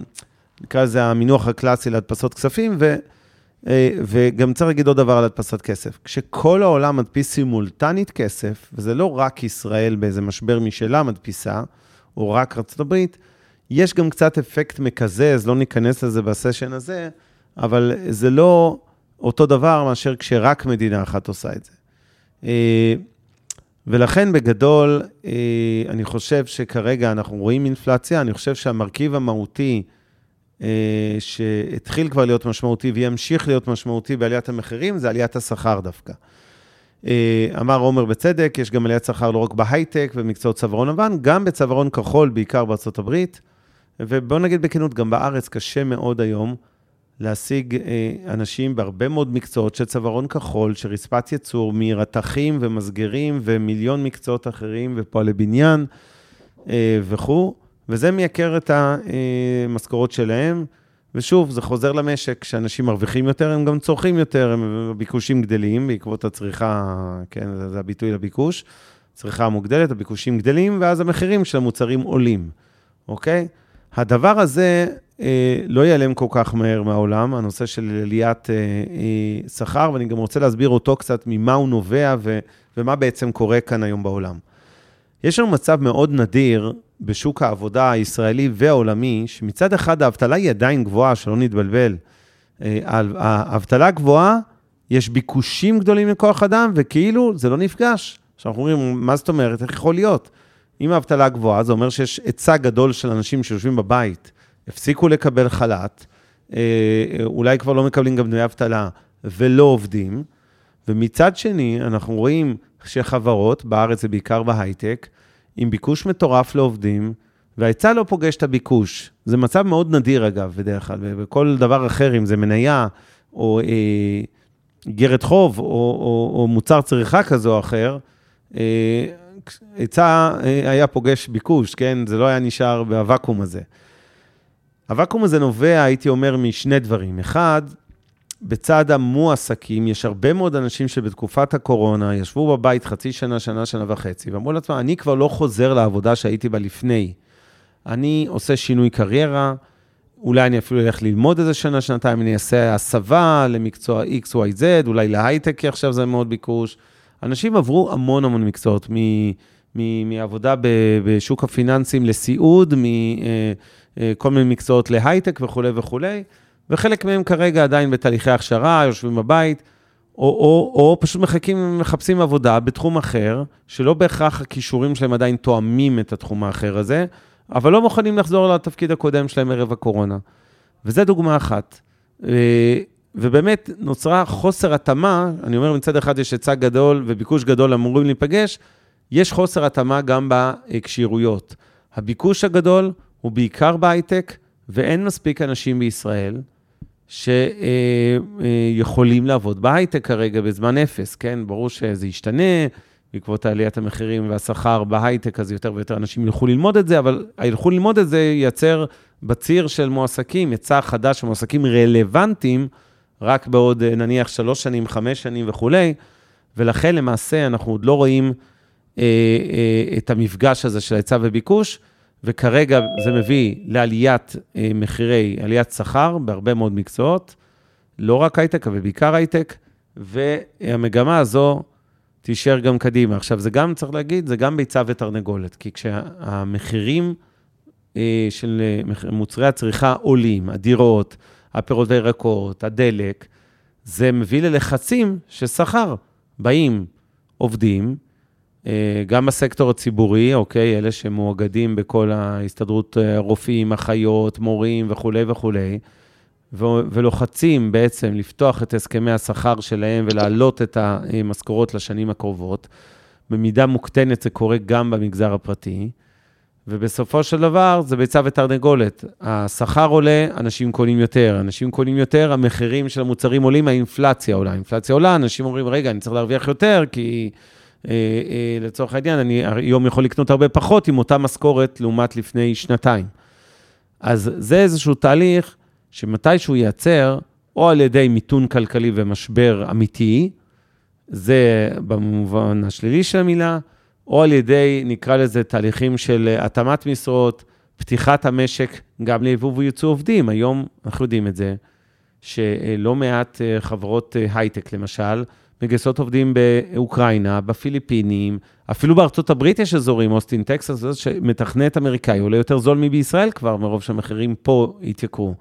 נקרא לזה המינוח הקלאסי להדפסות כספים, ו... אה, וגם צריך להגיד עוד דבר על הדפסת כסף. כשכל העולם מדפיס סימולטנית כסף, וזה לא רק ישראל באיזה משבר משלה מדפיסה, או רק ארה"ב, יש גם קצת אפקט מקזז, לא ניכנס לזה בסשן הזה, אבל זה לא אותו דבר מאשר כשרק מדינה אחת עושה את זה. אה, ולכן בגדול, אה, אני חושב שכרגע אנחנו רואים אינפלציה, אני חושב שהמרכיב המהותי שהתחיל כבר להיות משמעותי וימשיך להיות משמעותי בעליית המחירים, זה עליית השכר דווקא. אה, אמר עומר בצדק, יש גם עליית שכר לא רק בהייטק ובמקצועות צווארון לבן, גם בצווארון כחול, בעיקר בארצות הברית. ובואו נגיד בכנות, גם בארץ קשה מאוד היום להשיג אה, אנשים בהרבה מאוד מקצועות של צווארון כחול, של רצפת ייצור, מרתכים ומסגרים ומיליון מקצועות אחרים ופועלי בניין אה, וכו', וזה מייקר את המשכורות שלהם. ושוב, זה חוזר למשק, כשאנשים מרוויחים יותר, הם גם צורכים יותר, הביקושים גדלים בעקבות הצריכה, כן, זה הביטוי לביקוש, צריכה מוגדלת, הביקושים גדלים, ואז המחירים של המוצרים עולים, אוקיי? הדבר הזה אה, לא ייעלם כל כך מהר מהעולם, הנושא של עליית אה, אה, שכר, ואני גם רוצה להסביר אותו קצת ממה הוא נובע ו, ומה בעצם קורה כאן היום בעולם. יש לנו מצב מאוד נדיר בשוק העבודה הישראלי והעולמי, שמצד אחד האבטלה היא עדיין גבוהה, שלא נתבלבל. האבטלה גבוהה, יש ביקושים גדולים לכוח אדם, וכאילו זה לא נפגש. עכשיו אנחנו אומרים, מה זאת אומרת? איך יכול להיות? אם האבטלה גבוהה, זה אומר שיש היצע גדול של אנשים שיושבים בבית, הפסיקו לקבל חל"ת, אה, אולי כבר לא מקבלים גם דמי אבטלה ולא עובדים. ומצד שני, אנחנו רואים שחברות, בארץ זה בעיקר בהייטק, עם ביקוש מטורף לעובדים, וההיצע לא פוגש את הביקוש. זה מצב מאוד נדיר, אגב, בדרך כלל, וכל דבר אחר, אם זה מניה, או אה, גרת חוב, או, או, או מוצר צריכה כזה או אחר, אה, היצע אה, היה פוגש ביקוש, כן? זה לא היה נשאר בוואקום הזה. הוואקום הזה נובע, הייתי אומר, משני דברים. אחד, בצד המועסקים, יש הרבה מאוד אנשים שבתקופת הקורונה ישבו בבית חצי שנה, שנה, שנה וחצי, ואמרו לעצמם, אני כבר לא חוזר לעבודה שהייתי בה לפני. אני עושה שינוי קריירה, אולי אני אפילו אלך ללמוד איזה שנה, שנתיים, אני אעשה הסבה למקצוע X, Y, Z, אולי להייטק, כי עכשיו זה מאוד ביקוש. אנשים עברו המון המון מקצועות, מ, מ, מעבודה בשוק הפיננסים לסיעוד, מכל אה, מיני מקצועות להייטק וכולי וכולי, וחלק מהם כרגע עדיין בתהליכי הכשרה, יושבים בבית, או, או, או פשוט מחכים, מחפשים עבודה בתחום אחר, שלא בהכרח הכישורים שלהם עדיין תואמים את התחום האחר הזה, אבל לא מוכנים לחזור לתפקיד הקודם שלהם ערב הקורונה. וזו דוגמה אחת. אה, ובאמת נוצרה חוסר התאמה, אני אומר מצד אחד יש היצע גדול וביקוש גדול אמורים להיפגש, יש חוסר התאמה גם בכשירויות. הביקוש הגדול הוא בעיקר בהייטק, ואין מספיק אנשים בישראל שיכולים לעבוד בהייטק כרגע בזמן אפס, כן? ברור שזה ישתנה בעקבות עליית המחירים והשכר בהייטק, אז יותר ויותר אנשים ילכו ללמוד את זה, אבל ילכו ללמוד את זה ייצר בציר של מועסקים, היצע חדש של מועסקים רלוונטיים, רק בעוד נניח שלוש שנים, חמש שנים וכולי, ולכן למעשה אנחנו עוד לא רואים אה, אה, את המפגש הזה של היצע וביקוש, וכרגע זה מביא לעליית אה, מחירי, עליית שכר בהרבה מאוד מקצועות, לא רק הייטק, אבל בעיקר הייטק, והמגמה הזו תישאר גם קדימה. עכשיו, זה גם, צריך להגיד, זה גם ביצה ותרנגולת, כי כשהמחירים אה, של מוצרי הצריכה עולים, הדירות, הפירות והירקות, הדלק, זה מביא ללחצים ששכר. באים עובדים, אה, גם בסקטור הציבורי, אוקיי, אלה שמואגדים בכל ההסתדרות אה, רופאים, אחיות, מורים וכולי וכולי, ולוחצים בעצם לפתוח את הסכמי השכר שלהם ולהעלות את המשכורות לשנים הקרובות. במידה מוקטנת זה קורה גם במגזר הפרטי, ובסופו של דבר זה ביצה ותרנגולת. השכר עולה, אנשים קונים יותר. אנשים קונים יותר, המחירים של המוצרים עולים, האינפלציה עולה. האינפלציה עולה, אנשים אומרים, רגע, אני צריך להרוויח יותר, כי אה, אה, לצורך העניין, אני היום יכול לקנות הרבה פחות עם אותה משכורת לעומת לפני שנתיים. אז זה איזשהו תהליך שמתישהו ייעצר, או על ידי מיתון כלכלי ומשבר אמיתי, זה במובן השלילי של המילה, או על ידי, נקרא לזה, תהליכים של התאמת משרות, פתיחת המשק גם ליבוא וייצוא עובדים. היום אנחנו יודעים את זה, שלא מעט אה, חברות אה, הייטק, למשל, מגייסות עובדים באוקראינה, בפיליפינים, אפילו בארצות הברית יש אזורים, אוסטין, טקסס, שמתכנת אמריקאי עולה יותר זול מבישראל כבר, מרוב שהמחירים פה התייקרו.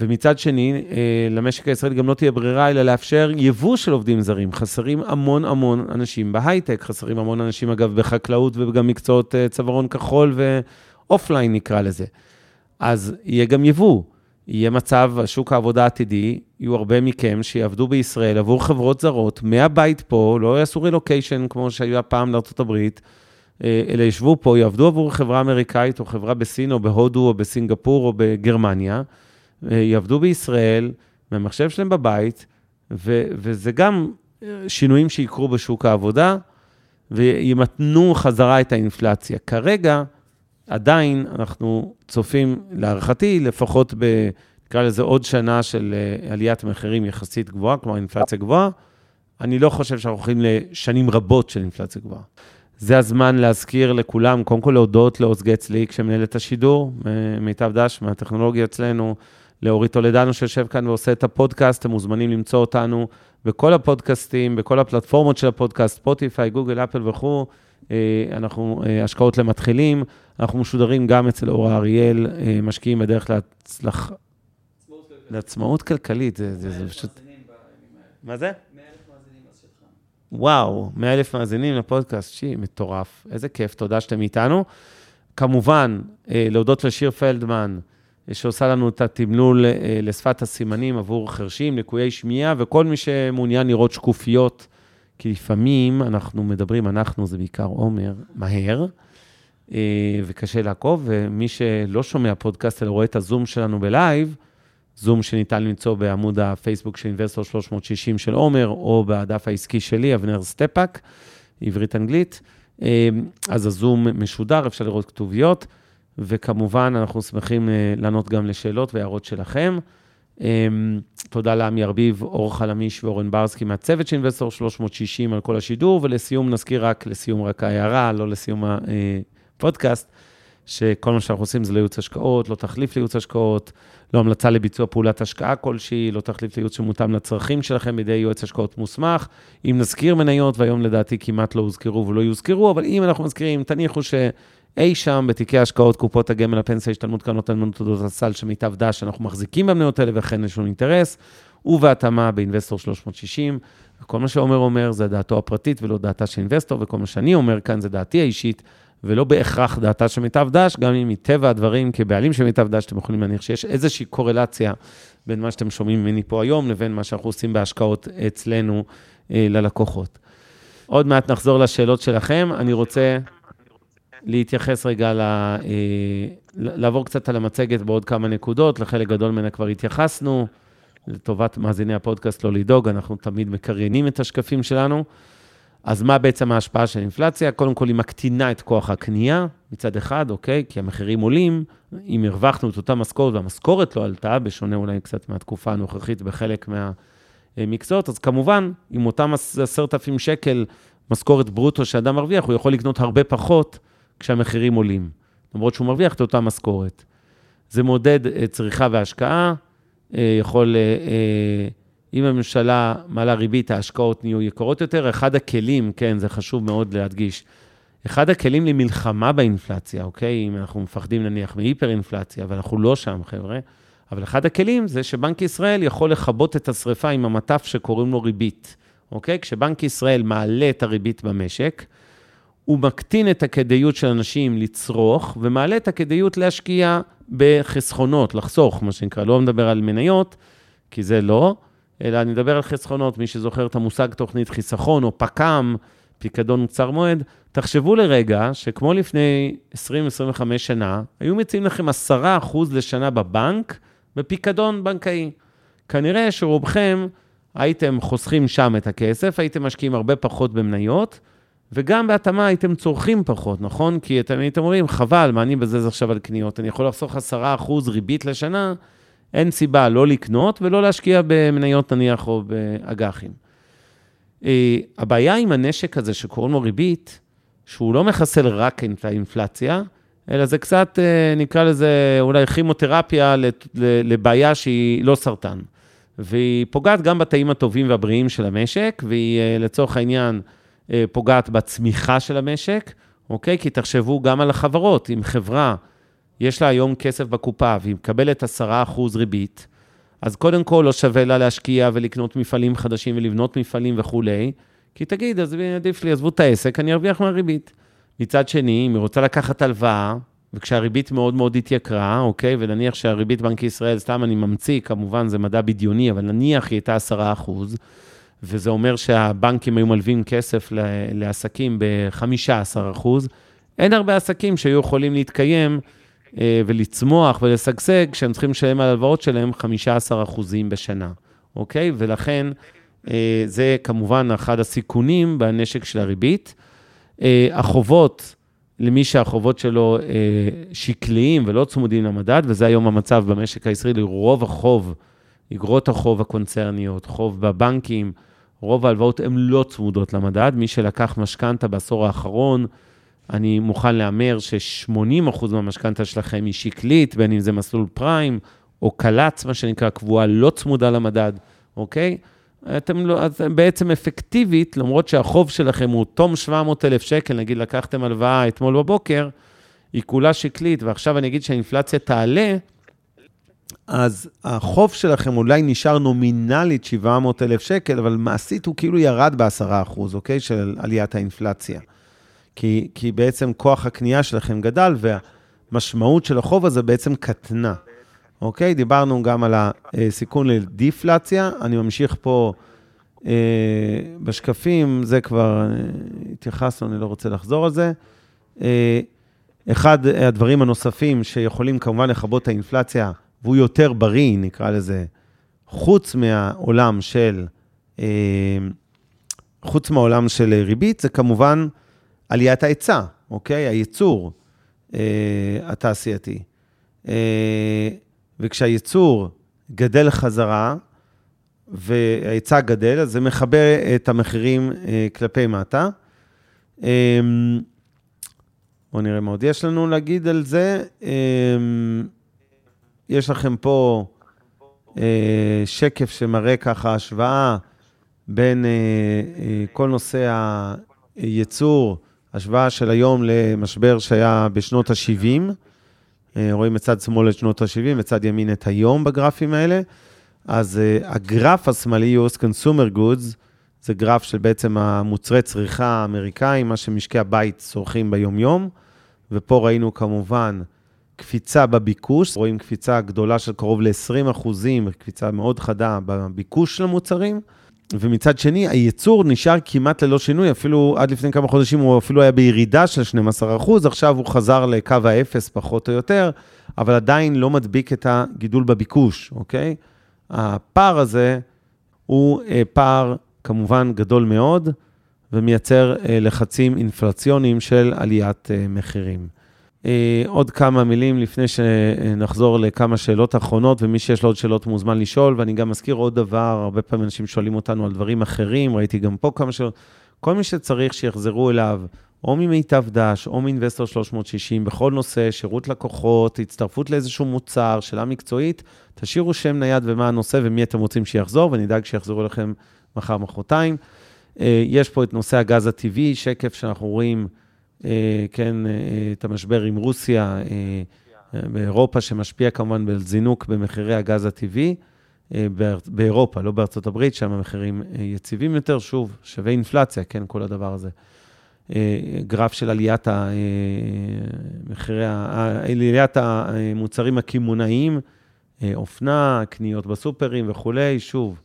ומצד שני, אה, למשק הישראלי גם לא תהיה ברירה אלא לאפשר יבוא של עובדים זרים. חסרים המון המון אנשים בהייטק, חסרים המון אנשים, אגב, בחקלאות וגם מקצועות אה, צווארון כחול ו offline נקרא לזה. אז יהיה גם יבוא. יהיה מצב, שוק העבודה העתידי, יהיו הרבה מכם שיעבדו בישראל עבור חברות זרות, מהבית פה, לא יעשו רילוקיישן כמו שהיה פעם לארה"ב, אה, אלא ישבו פה, יעבדו עבור חברה אמריקאית או חברה בסין או בהודו או בסינגפור או בגרמניה. אה, יעבדו בישראל, מהמחשב שלהם בבית, ו, וזה גם אה, שינויים שיקרו בשוק העבודה, וימתנו חזרה את האינפלציה. כרגע, עדיין אנחנו צופים, להערכתי, לפחות ב... נקרא לזה עוד שנה של אה, עליית מחירים יחסית גבוהה, כלומר אינפלציה גבוהה. אני לא חושב שאנחנו הולכים לשנים רבות של אינפלציה גבוהה. זה הזמן להזכיר לכולם, קודם כל להודות לעוז גצליק, שמנהל את השידור, מיטב דש, מהטכנולוגיה אצלנו, לאורית טולדנו שיושב כאן ועושה את הפודקאסט, אתם מוזמנים למצוא אותנו בכל הפודקאסטים, בכל הפלטפורמות של הפודקאסט, ספוטיפיי, גוגל, אפל וכו'. אה, אנחנו אה, השקעות למתחילים, אנחנו משודרים גם אצל אורה אריאל, אה, משקיעים בדרך להצלח... לעצמאות כלכלית, זה, זה, זה פשוט... מה זה? וואו, 100 אלף מאזינים לפודקאסט, שי, מטורף, איזה כיף, תודה שאתם איתנו. כמובן, להודות לשיר פלדמן, שעושה לנו את התמלול לשפת הסימנים עבור חרשים, לקויי שמיעה, וכל מי שמעוניין לראות שקופיות, כי לפעמים אנחנו מדברים, אנחנו, זה בעיקר עומר, מהר, אה, וקשה לעקוב, ומי שלא שומע פודקאסט, אלא רואה את הזום שלנו בלייב, זום שניתן למצוא בעמוד הפייסבוק של Investor 360 של עומר, או בדף העסקי שלי, אבנר סטפאק, עברית-אנגלית. אה, אז הזום משודר, אפשר לראות כתוביות. וכמובן, אנחנו שמחים אה, לענות גם לשאלות והערות שלכם. אמ, תודה לעמי ארביב, אור חלמיש ואורן ברסקי מהצוות של אינבסטור 360 על כל השידור, ולסיום נזכיר רק, לסיום רק ההערה, לא לסיום הפודקאסט, שכל מה שאנחנו עושים זה לא ייעוץ השקעות, לא תחליף לייעוץ השקעות, לא המלצה לביצוע פעולת השקעה כלשהי, לא תחליף לייעוץ שמותאם לצרכים שלכם בידי יועץ השקעות מוסמך. אם נזכיר מניות, והיום לדעתי כמעט לא הוזכרו ולא יוזכרו, אבל אם אנחנו מזכירים, תניחו ש... אי שם בתיקי השקעות, קופות הגמל, הפנסיה, השתלמות, קרנות הנאמנות, תעודות הסל של מיטב דש, אנחנו מחזיקים במניות האלה וכן יש לנו אינטרס, ובהתאמה באינבסטור 360. וכל מה שעומר אומר זה דעתו הפרטית ולא דעתה של אינבסטור, וכל מה שאני אומר כאן זה דעתי האישית, ולא בהכרח דעתה של מיטב דש, גם אם מטבע הדברים, כבעלים של מיטב דש, אתם יכולים להניח שיש איזושהי קורלציה בין מה שאתם שומעים ממני פה היום, לבין מה שאנחנו עושים בהשקעות אצלנו אה, ללקוחות. עוד מעט נחזור לשאלות שלכם. אני רוצה... להתייחס רגע, ל, אה, לעבור קצת על המצגת בעוד כמה נקודות, לחלק גדול ממנה כבר התייחסנו. לטובת מאזיני הפודקאסט, לא לדאוג, אנחנו תמיד מקריינים את השקפים שלנו. אז מה בעצם ההשפעה של אינפלציה? קודם כל, היא מקטינה את כוח הקנייה מצד אחד, אוקיי? כי המחירים עולים. אם הרווחנו את אותה משכורת והמשכורת לא עלתה, בשונה אולי קצת מהתקופה הנוכחית בחלק מהמקצועות, אז כמובן, עם אותם עשרת אלפים שקל משכורת ברוטו שאדם מרוויח, הוא יכול לקנות הרבה פחות כשהמחירים עולים, למרות שהוא מרוויח את אותה משכורת. זה מודד אה, צריכה והשקעה, אה, יכול, אה, אם הממשלה מעלה ריבית, ההשקעות נהיו יקרות יותר. אחד הכלים, כן, זה חשוב מאוד להדגיש, אחד הכלים למלחמה באינפלציה, אוקיי? אם אנחנו מפחדים נניח מהיפר-אינפלציה, ואנחנו לא שם, חבר'ה, אבל אחד הכלים זה שבנק ישראל יכול לכבות את השריפה עם המטף שקוראים לו ריבית, אוקיי? כשבנק ישראל מעלה את הריבית במשק, הוא מקטין את הכדאיות של אנשים לצרוך, ומעלה את הכדאיות להשקיע בחסכונות, לחסוך, מה שנקרא, לא מדבר על מניות, כי זה לא, אלא אני מדבר על חסכונות, מי שזוכר את המושג תוכנית חיסכון, או פק"ם, פיקדון קצר מועד, תחשבו לרגע שכמו לפני 20-25 שנה, היו מציעים לכם 10% לשנה בבנק, בפיקדון בנקאי. כנראה שרובכם הייתם חוסכים שם את הכסף, הייתם משקיעים הרבה פחות במניות, וגם בהתאמה הייתם צורכים פחות, נכון? כי אתם הייתם אומרים, חבל, מה אני מבזז עכשיו על קניות? אני יכול לחסוך 10% ריבית לשנה, אין סיבה לא לקנות ולא להשקיע במניות נניח או באג"חים. אה, הבעיה עם הנשק הזה שקוראים לו ריבית, שהוא לא מחסל רק את האינפלציה, אלא זה קצת, אה, נקרא לזה אולי כימותרפיה לבעיה שהיא לא סרטן. והיא פוגעת גם בתאים הטובים והבריאים של המשק, והיא אה, לצורך העניין פוגעת בצמיחה של המשק, אוקיי? כי תחשבו גם על החברות, אם חברה יש לה היום כסף בקופה והיא מקבלת 10% ריבית, אז קודם כל לא שווה לה להשקיע ולקנות מפעלים חדשים ולבנות מפעלים וכולי, כי תגיד, אז עדיף לי, עזבו את העסק, אני ארוויח מהריבית. מצד שני, אם היא רוצה לקחת הלוואה, וכשהריבית מאוד מאוד התייקרה, אוקיי, ונניח שהריבית בנק ישראל, סתם אני ממציא, כמובן זה מדע בדיוני, אבל נניח היא הייתה 10 אחוז, וזה אומר שהבנקים היו מלווים כסף לעסקים ב-15 אחוז, אין הרבה עסקים שהיו יכולים להתקיים אה, ולצמוח ולשגשג, כשהם צריכים לשלם על ההלוואות שלהם 15 אחוזים בשנה, אוקיי? ולכן אה, זה כמובן אחד הסיכונים בנשק של הריבית. אה, החובות, למי שהחובות שלו שקליים ולא צמודים למדד, וזה היום המצב במשק הישראלי, רוב החוב, אגרות החוב הקונצרניות, חוב בבנקים, רוב ההלוואות הן לא צמודות למדד. מי שלקח משכנתה בעשור האחרון, אני מוכן להמר ש-80% מהמשכנתה שלכם היא שקלית, בין אם זה מסלול פריים או קל"צ, מה שנקרא, קבועה לא צמודה למדד, אוקיי? אתם לא, אז בעצם אפקטיבית, למרות שהחוב שלכם הוא תום 700,000 שקל, נגיד לקחתם הלוואה אתמול בבוקר, היא כולה שקלית, ועכשיו אני אגיד שהאינפלציה תעלה, אז החוב שלכם אולי נשאר נומינלית 700,000 שקל, אבל מעשית הוא כאילו ירד ב-10%, אוקיי? של עליית האינפלציה. כי, כי בעצם כוח הקנייה שלכם גדל, והמשמעות של החוב הזה בעצם קטנה. אוקיי? דיברנו גם על הסיכון לדיפלציה. אני ממשיך פה אה, בשקפים, זה כבר אה, התייחסנו, אני לא רוצה לחזור על זה. אה, אחד הדברים הנוספים שיכולים כמובן לכבות את האינפלציה, והוא יותר בריא, נקרא לזה, חוץ מהעולם של, אה, חוץ מהעולם של ריבית, זה כמובן עליית ההיצע, אוקיי? הייצור אה, התעשייתי. אה, וכשהייצור גדל חזרה, וההיצע גדל, אז זה מכבה את המחירים כלפי מטה. בואו נראה מה עוד יש לנו להגיד על זה. אה, יש לכם פה אה, שקף שמראה ככה השוואה בין אה, אה, כל נושא הייצור, השוואה של היום למשבר שהיה בשנות ה-70. אה, רואים מצד שמאל את שנות ה-70, מצד ימין את היום בגרפים האלה. אז uh, הגרף השמאלי, US Consumer Goods, זה גרף של בעצם המוצרי צריכה האמריקאים, מה שמשקי הבית צורכים ביום-יום. ופה ראינו כמובן קפיצה בביקוש, רואים קפיצה גדולה של קרוב ל-20 אחוזים, קפיצה מאוד חדה בביקוש של המוצרים. ומצד שני, הייצור נשאר כמעט ללא שינוי, אפילו עד לפני כמה חודשים הוא אפילו היה בירידה של 12 אחוז, עכשיו הוא חזר לקו האפס פחות או יותר, אבל עדיין לא מדביק את הגידול בביקוש, אוקיי? הפער הזה הוא אה, פער כמובן גדול מאוד, ומייצר אה, לחצים אינפלציוניים של עליית אה, מחירים. אה, עוד כמה מילים לפני שנחזור לכמה שאלות אחרונות, ומי שיש לו עוד שאלות מוזמן לשאול, ואני גם מזכיר עוד דבר, הרבה פעמים אנשים שואלים אותנו על דברים אחרים, ראיתי גם פה כמה שאלות. כל מי שצריך שיחזרו אליו, או ממיטב דש, או מאינבסטור 360, בכל נושא, שירות לקוחות, הצטרפות לאיזשהו מוצר, שאלה מקצועית, תשאירו שם נייד ומה הנושא ומי אתם רוצים שיחזור, ונדאג שיחזרו אליכם מחר, מחרתיים. אה, יש פה את נושא הגז הטבעי, שקף שאנחנו רואים כן, אה, את המשבר עם רוסיה, באירופה, שמשפיע כמובן בזינוק במחירי הגז הטבעי. באירופה, לא בארצות הברית, שם המחירים יציבים יותר, שוב, שווה אינפלציה, כן, כל הדבר הזה. גרף של עליית מחירי, עליית המוצרים הקמעונאיים, אופנה, קניות בסופרים וכולי, שוב,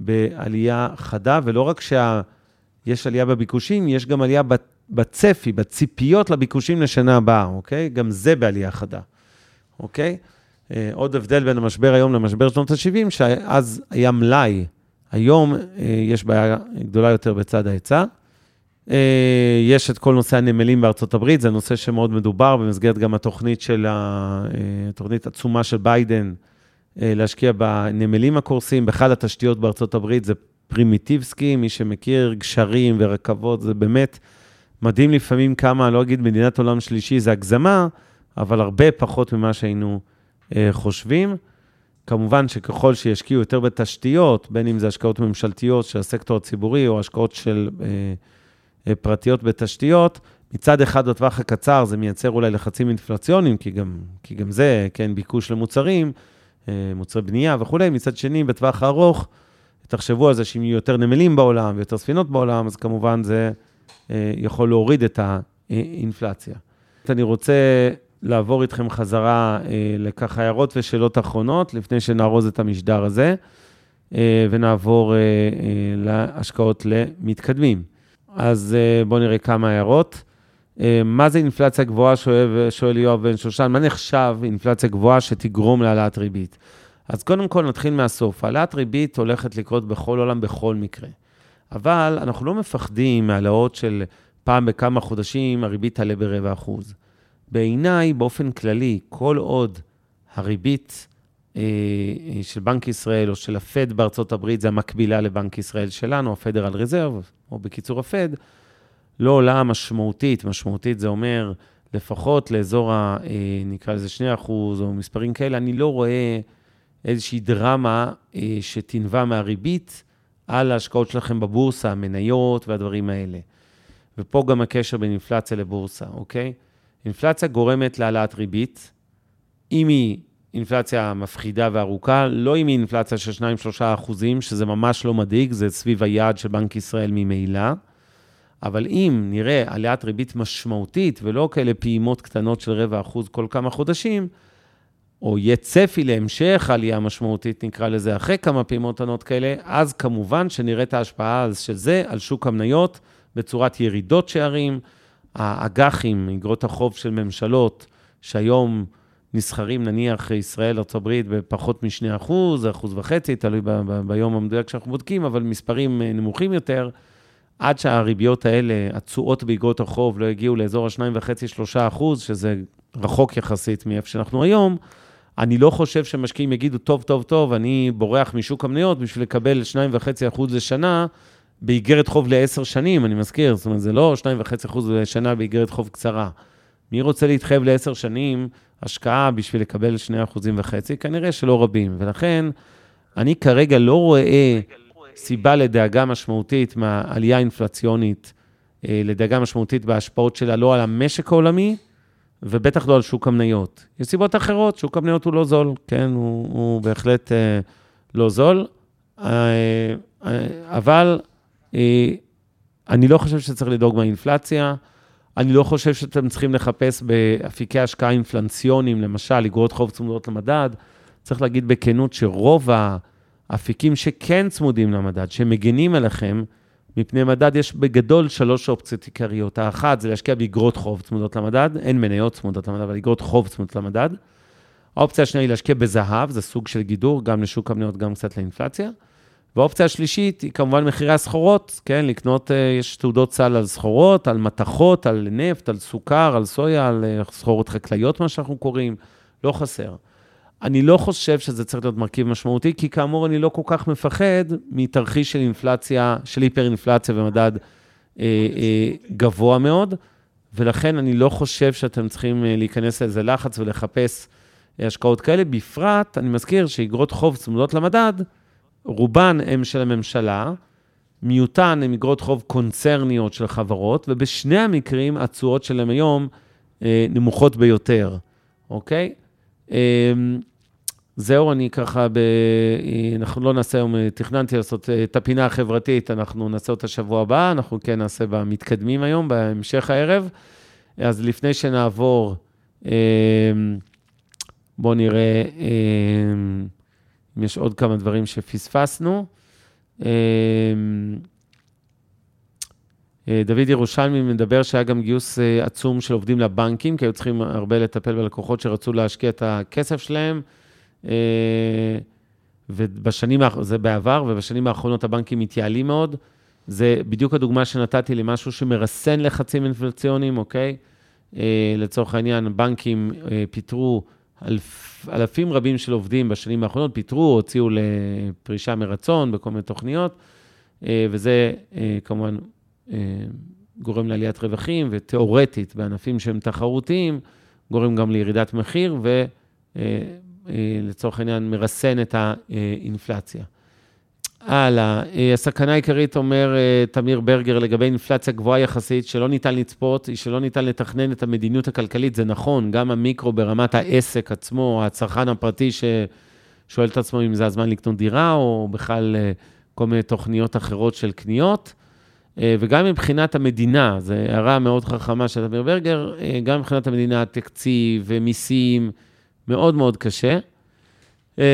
בעלייה חדה, ולא רק שיש עלייה בביקושים, יש גם עלייה בצפי, בציפיות לביקושים לשנה הבאה, אוקיי? גם זה בעלייה חדה, אוקיי? עוד הבדל בין המשבר היום למשבר שנות ה-70, שאז היה מלאי, היום יש בעיה גדולה יותר בצד ההיצע. יש את כל נושא הנמלים בארצות הברית, זה נושא שמאוד מדובר במסגרת גם התוכנית של, התוכנית עצומה של ביידן, להשקיע בנמלים הקורסים, בכלל התשתיות בארצות הברית זה פרימיטיבסקי, מי שמכיר, גשרים ורכבות, זה באמת מדהים לפעמים כמה, לא אגיד מדינת עולם שלישי, זה הגזמה, אבל הרבה פחות ממה שהיינו חושבים. כמובן שככל שישקיעו יותר בתשתיות, בין אם זה השקעות ממשלתיות של הסקטור הציבורי או השקעות של... פרטיות בתשתיות, מצד אחד בטווח הקצר זה מייצר אולי לחצים אינפלציוניים, כי גם, כי גם זה, כן, ביקוש למוצרים, מוצרי בנייה וכולי, מצד שני, בטווח הארוך, תחשבו על זה שאם יהיו יותר נמלים בעולם ויותר ספינות בעולם, אז כמובן זה יכול להוריד את האינפלציה. אני רוצה לעבור איתכם חזרה לככה הערות ושאלות אחרונות, לפני שנארוז את המשדר הזה, ונעבור להשקעות למתקדמים. אז בואו נראה כמה הערות. מה זה אינפלציה גבוהה, שואל, שואל יואב בן שושן, מה נחשב אינפלציה גבוהה שתגרום להעלאת ריבית? אז קודם כל נתחיל מהסוף. העלאת ריבית הולכת לקרות בכל עולם, בכל מקרה. אבל אנחנו לא מפחדים מהעלאות של פעם בכמה חודשים, הריבית תעלה ברבע אחוז. בעיניי, באופן כללי, כל עוד הריבית של בנק ישראל או של הפד בארצות הברית, זה המקבילה לבנק ישראל שלנו, רזרב, או בקיצור הפד, לא עולה משמעותית, משמעותית זה אומר לפחות לאזור ה... נקרא לזה 2% או מספרים כאלה, אני לא רואה איזושהי דרמה שתנבע מהריבית על ההשקעות שלכם בבורסה, המניות והדברים האלה. ופה גם הקשר בין אינפלציה לבורסה, אוקיי? אינפלציה גורמת להעלאת ריבית. אם היא אינפלציה מפחידה וארוכה, לא אם היא אינפלציה של 2-3 אחוזים, שזה ממש לא מדאיג, זה סביב היעד של בנק ישראל ממילא. אבל אם נראה עליית ריבית משמעותית, ולא כאלה פעימות קטנות של רבע אחוז כל כמה חודשים, או יהיה צפי להמשך עלייה משמעותית, נקרא לזה, אחרי כמה פעימות קטנות כאלה, אז כמובן שנראה את ההשפעה של זה על שוק המניות בצורת ירידות שערים, האג"חים, אגרות החוב של ממשלות, שהיום נסחרים, נניח, ישראל, ארה"ב, בפחות מ-2 אחוז, אחוז וחצי, תלוי ב- ב- ביום המדויק שאנחנו בודקים, אבל מספרים נמוכים יותר, עד שהריביות האלה, התשואות באגרות החוב, לא הגיעו לאזור ה-2.5-3 אחוז, שזה רחוק יחסית מאיפה שאנחנו היום, אני לא חושב שמשקיעים יגידו, טוב, טוב, טוב, אני בורח משוק המניות בשביל לקבל 2.5 אחוז לשנה באיגרת חוב לעשר שנים, אני מזכיר, זאת אומרת, זה לא 2.5 אחוז לשנה באיגרת חוב קצרה. מי רוצה להתחייב לעשר שנים השקעה בשביל לקבל 2.5 אחוזים וחצי? כנראה שלא רבים. ולכן, אני כרגע לא רואה סיבה לדאגה משמעותית מהעלייה האינפלציונית, לדאגה משמעותית בהשפעות שלה לא על המשק העולמי, ובטח לא על שוק המניות. יש סיבות אחרות, שוק המניות הוא לא זול, כן, הוא, הוא בהחלט אה, לא זול, אה, אבל אה, אני לא חושב שצריך לדאוג מהאינפלציה, אני לא חושב שאתם צריכים לחפש באפיקי השקעה אינפלנציוניים, למשל, אגרות חוב צמודות למדד. צריך להגיד בכנות שרוב האפיקים שכן צמודים למדד, שמגינים עליכם, מפני מדד יש בגדול שלוש אופציות עיקריות. האחת זה להשקיע באגרות חוב צמודות למדד, אין מניות צמודות למדד, אבל אגרות חוב צמודות למדד. האופציה השנייה היא להשקיע בזהב, זה סוג של גידור, גם לשוק המניות, גם קצת לאינפלציה. והאופציה השלישית היא כמובן מחירי הסחורות, כן, לקנות, יש תעודות סל על סחורות, על מתכות, על נפט, על סוכר, על סויה, על סחורות חקלאיות, מה שאנחנו קוראים, לא חסר. אני לא חושב שזה צריך להיות מרכיב משמעותי, כי כאמור, אני לא כל כך מפחד מתרחיש של אינפלציה, של היפר-אינפלציה ומדד אה, אה, גבוה מאוד, ולכן אני לא חושב שאתם צריכים להיכנס לאיזה לחץ ולחפש השקעות כאלה. בפרט, אני מזכיר שאגרות חוב צמודות למדד, רובן הם של הממשלה, מיעוטן הן אגרות חוב קונצרניות של חברות, ובשני המקרים התשואות שלהם היום אה, נמוכות ביותר. אוקיי? אמ, זהו, אני ככה, ב... אנחנו לא נעשה היום, תכננתי לעשות את הפינה החברתית, אנחנו נעשה אותה שבוע הבא, אנחנו כן נעשה במתקדמים היום, בהמשך הערב. אז לפני שנעבור, בואו נראה אם יש עוד כמה דברים שפספסנו. אה, דוד ירושלמי מדבר שהיה גם גיוס אה, עצום של עובדים לבנקים, כי היו צריכים הרבה לטפל בלקוחות שרצו להשקיע את הכסף שלהם. אה, ובשנים, זה בעבר, ובשנים האחרונות הבנקים מתייעלים מאוד. זה בדיוק הדוגמה שנתתי למשהו שמרסן לחצים אינפלציוניים, אוקיי? לצורך העניין, בנקים פיטרו אלף, אלפים רבים של עובדים בשנים האחרונות, פיטרו, הוציאו לפרישה מרצון בכל מיני תוכניות, וזה כמובן אה, גורם לעליית רווחים, ותיאורטית בענפים שהם תחרותיים, גורם גם לירידת מחיר, אה, אה, העניין מרסן את האינפלציה. הלאה, הסכנה העיקרית, אומר תמיר ברגר, לגבי אינפלציה גבוהה יחסית, שלא ניתן לצפות, היא שלא ניתן לתכנן את המדיניות הכלכלית, זה נכון, גם המיקרו ברמת העסק עצמו, הצרכן הפרטי ששואל את עצמו אם זה הזמן לקנות דירה, או בכלל כל מיני תוכניות אחרות של קניות. אה, וגם מבחינת המדינה, זו הערה מאוד חכמה של תמיר ברגר, אה, גם מבחינת המדינה, תקציב ומיסים, מאוד מאוד קשה. אה,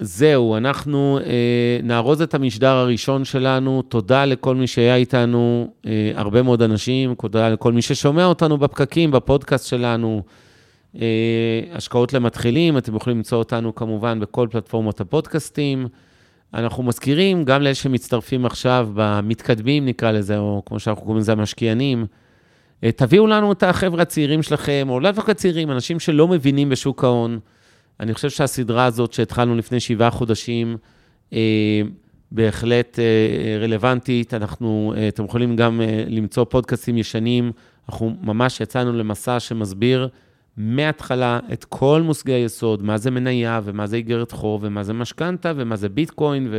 זהו, אנחנו נארוז את המשדר הראשון שלנו. תודה לכל מי שהיה איתנו, הרבה מאוד אנשים, תודה לכל מי ששומע אותנו בפקקים, בפודקאסט שלנו. השקעות למתחילים, אתם יכולים למצוא אותנו כמובן בכל פלטפורמות הפודקאסטים. אנחנו מזכירים גם לאלה שמצטרפים עכשיו, במתקדמים נקרא לזה, או כמו שאנחנו קוראים לזה, המשקיענים, אה, תביאו לנו את החבר'ה הצעירים שלכם, או לא דווקא צעירים, אנשים שלא מבינים בשוק ההון. אני חושב שהסדרה הזאת שהתחלנו לפני שבעה חודשים, אה, בהחלט אה, רלוונטית. אנחנו, אתם יכולים גם למצוא פודקאסטים ישנים. אנחנו ממש יצאנו למסע שמסביר מההתחלה את כל מושגי היסוד, מה זה מניה ומה זה איגרת חוב ומה זה משכנתה ומה זה ביטקוין,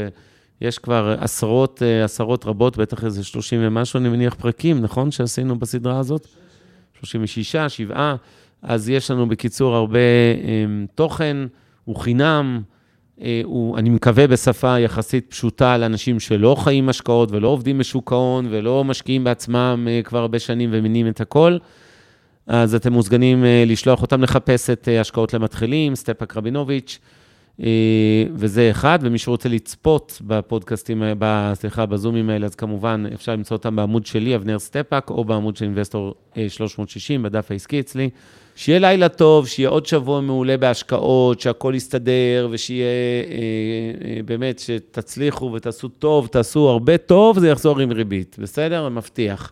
ויש כבר עשרות, אה, עשרות רבות, בטח איזה 30 ומשהו, אני מניח, פרקים, נכון, שעשינו בסדרה הזאת? 36, 7, אז יש לנו בקיצור הרבה אממ, תוכן, הוא חינם, אה, הוא, אני מקווה, בשפה יחסית פשוטה לאנשים שלא חיים השקעות ולא עובדים בשוק ההון ולא משקיעים בעצמם אה, כבר הרבה שנים ומבינים את הכל. אז אתם מוזמנים אה, לשלוח אותם לחפש את אה, השקעות למתחילים, סטפאק רבינוביץ', אה, וזה אחד, ומי שרוצה לצפות בפודקאסטים, סליחה, בזומים האלה, אז כמובן אפשר למצוא אותם בעמוד שלי, אבנר סטפאק, או בעמוד של Investor 360, בדף העסקי אצלי. שיהיה לילה טוב, שיהיה עוד שבוע מעולה בהשקעות, שהכול יסתדר, ושיהיה באמת, שתצליחו ותעשו טוב, תעשו הרבה טוב, זה יחזור עם ריבית, בסדר? מבטיח.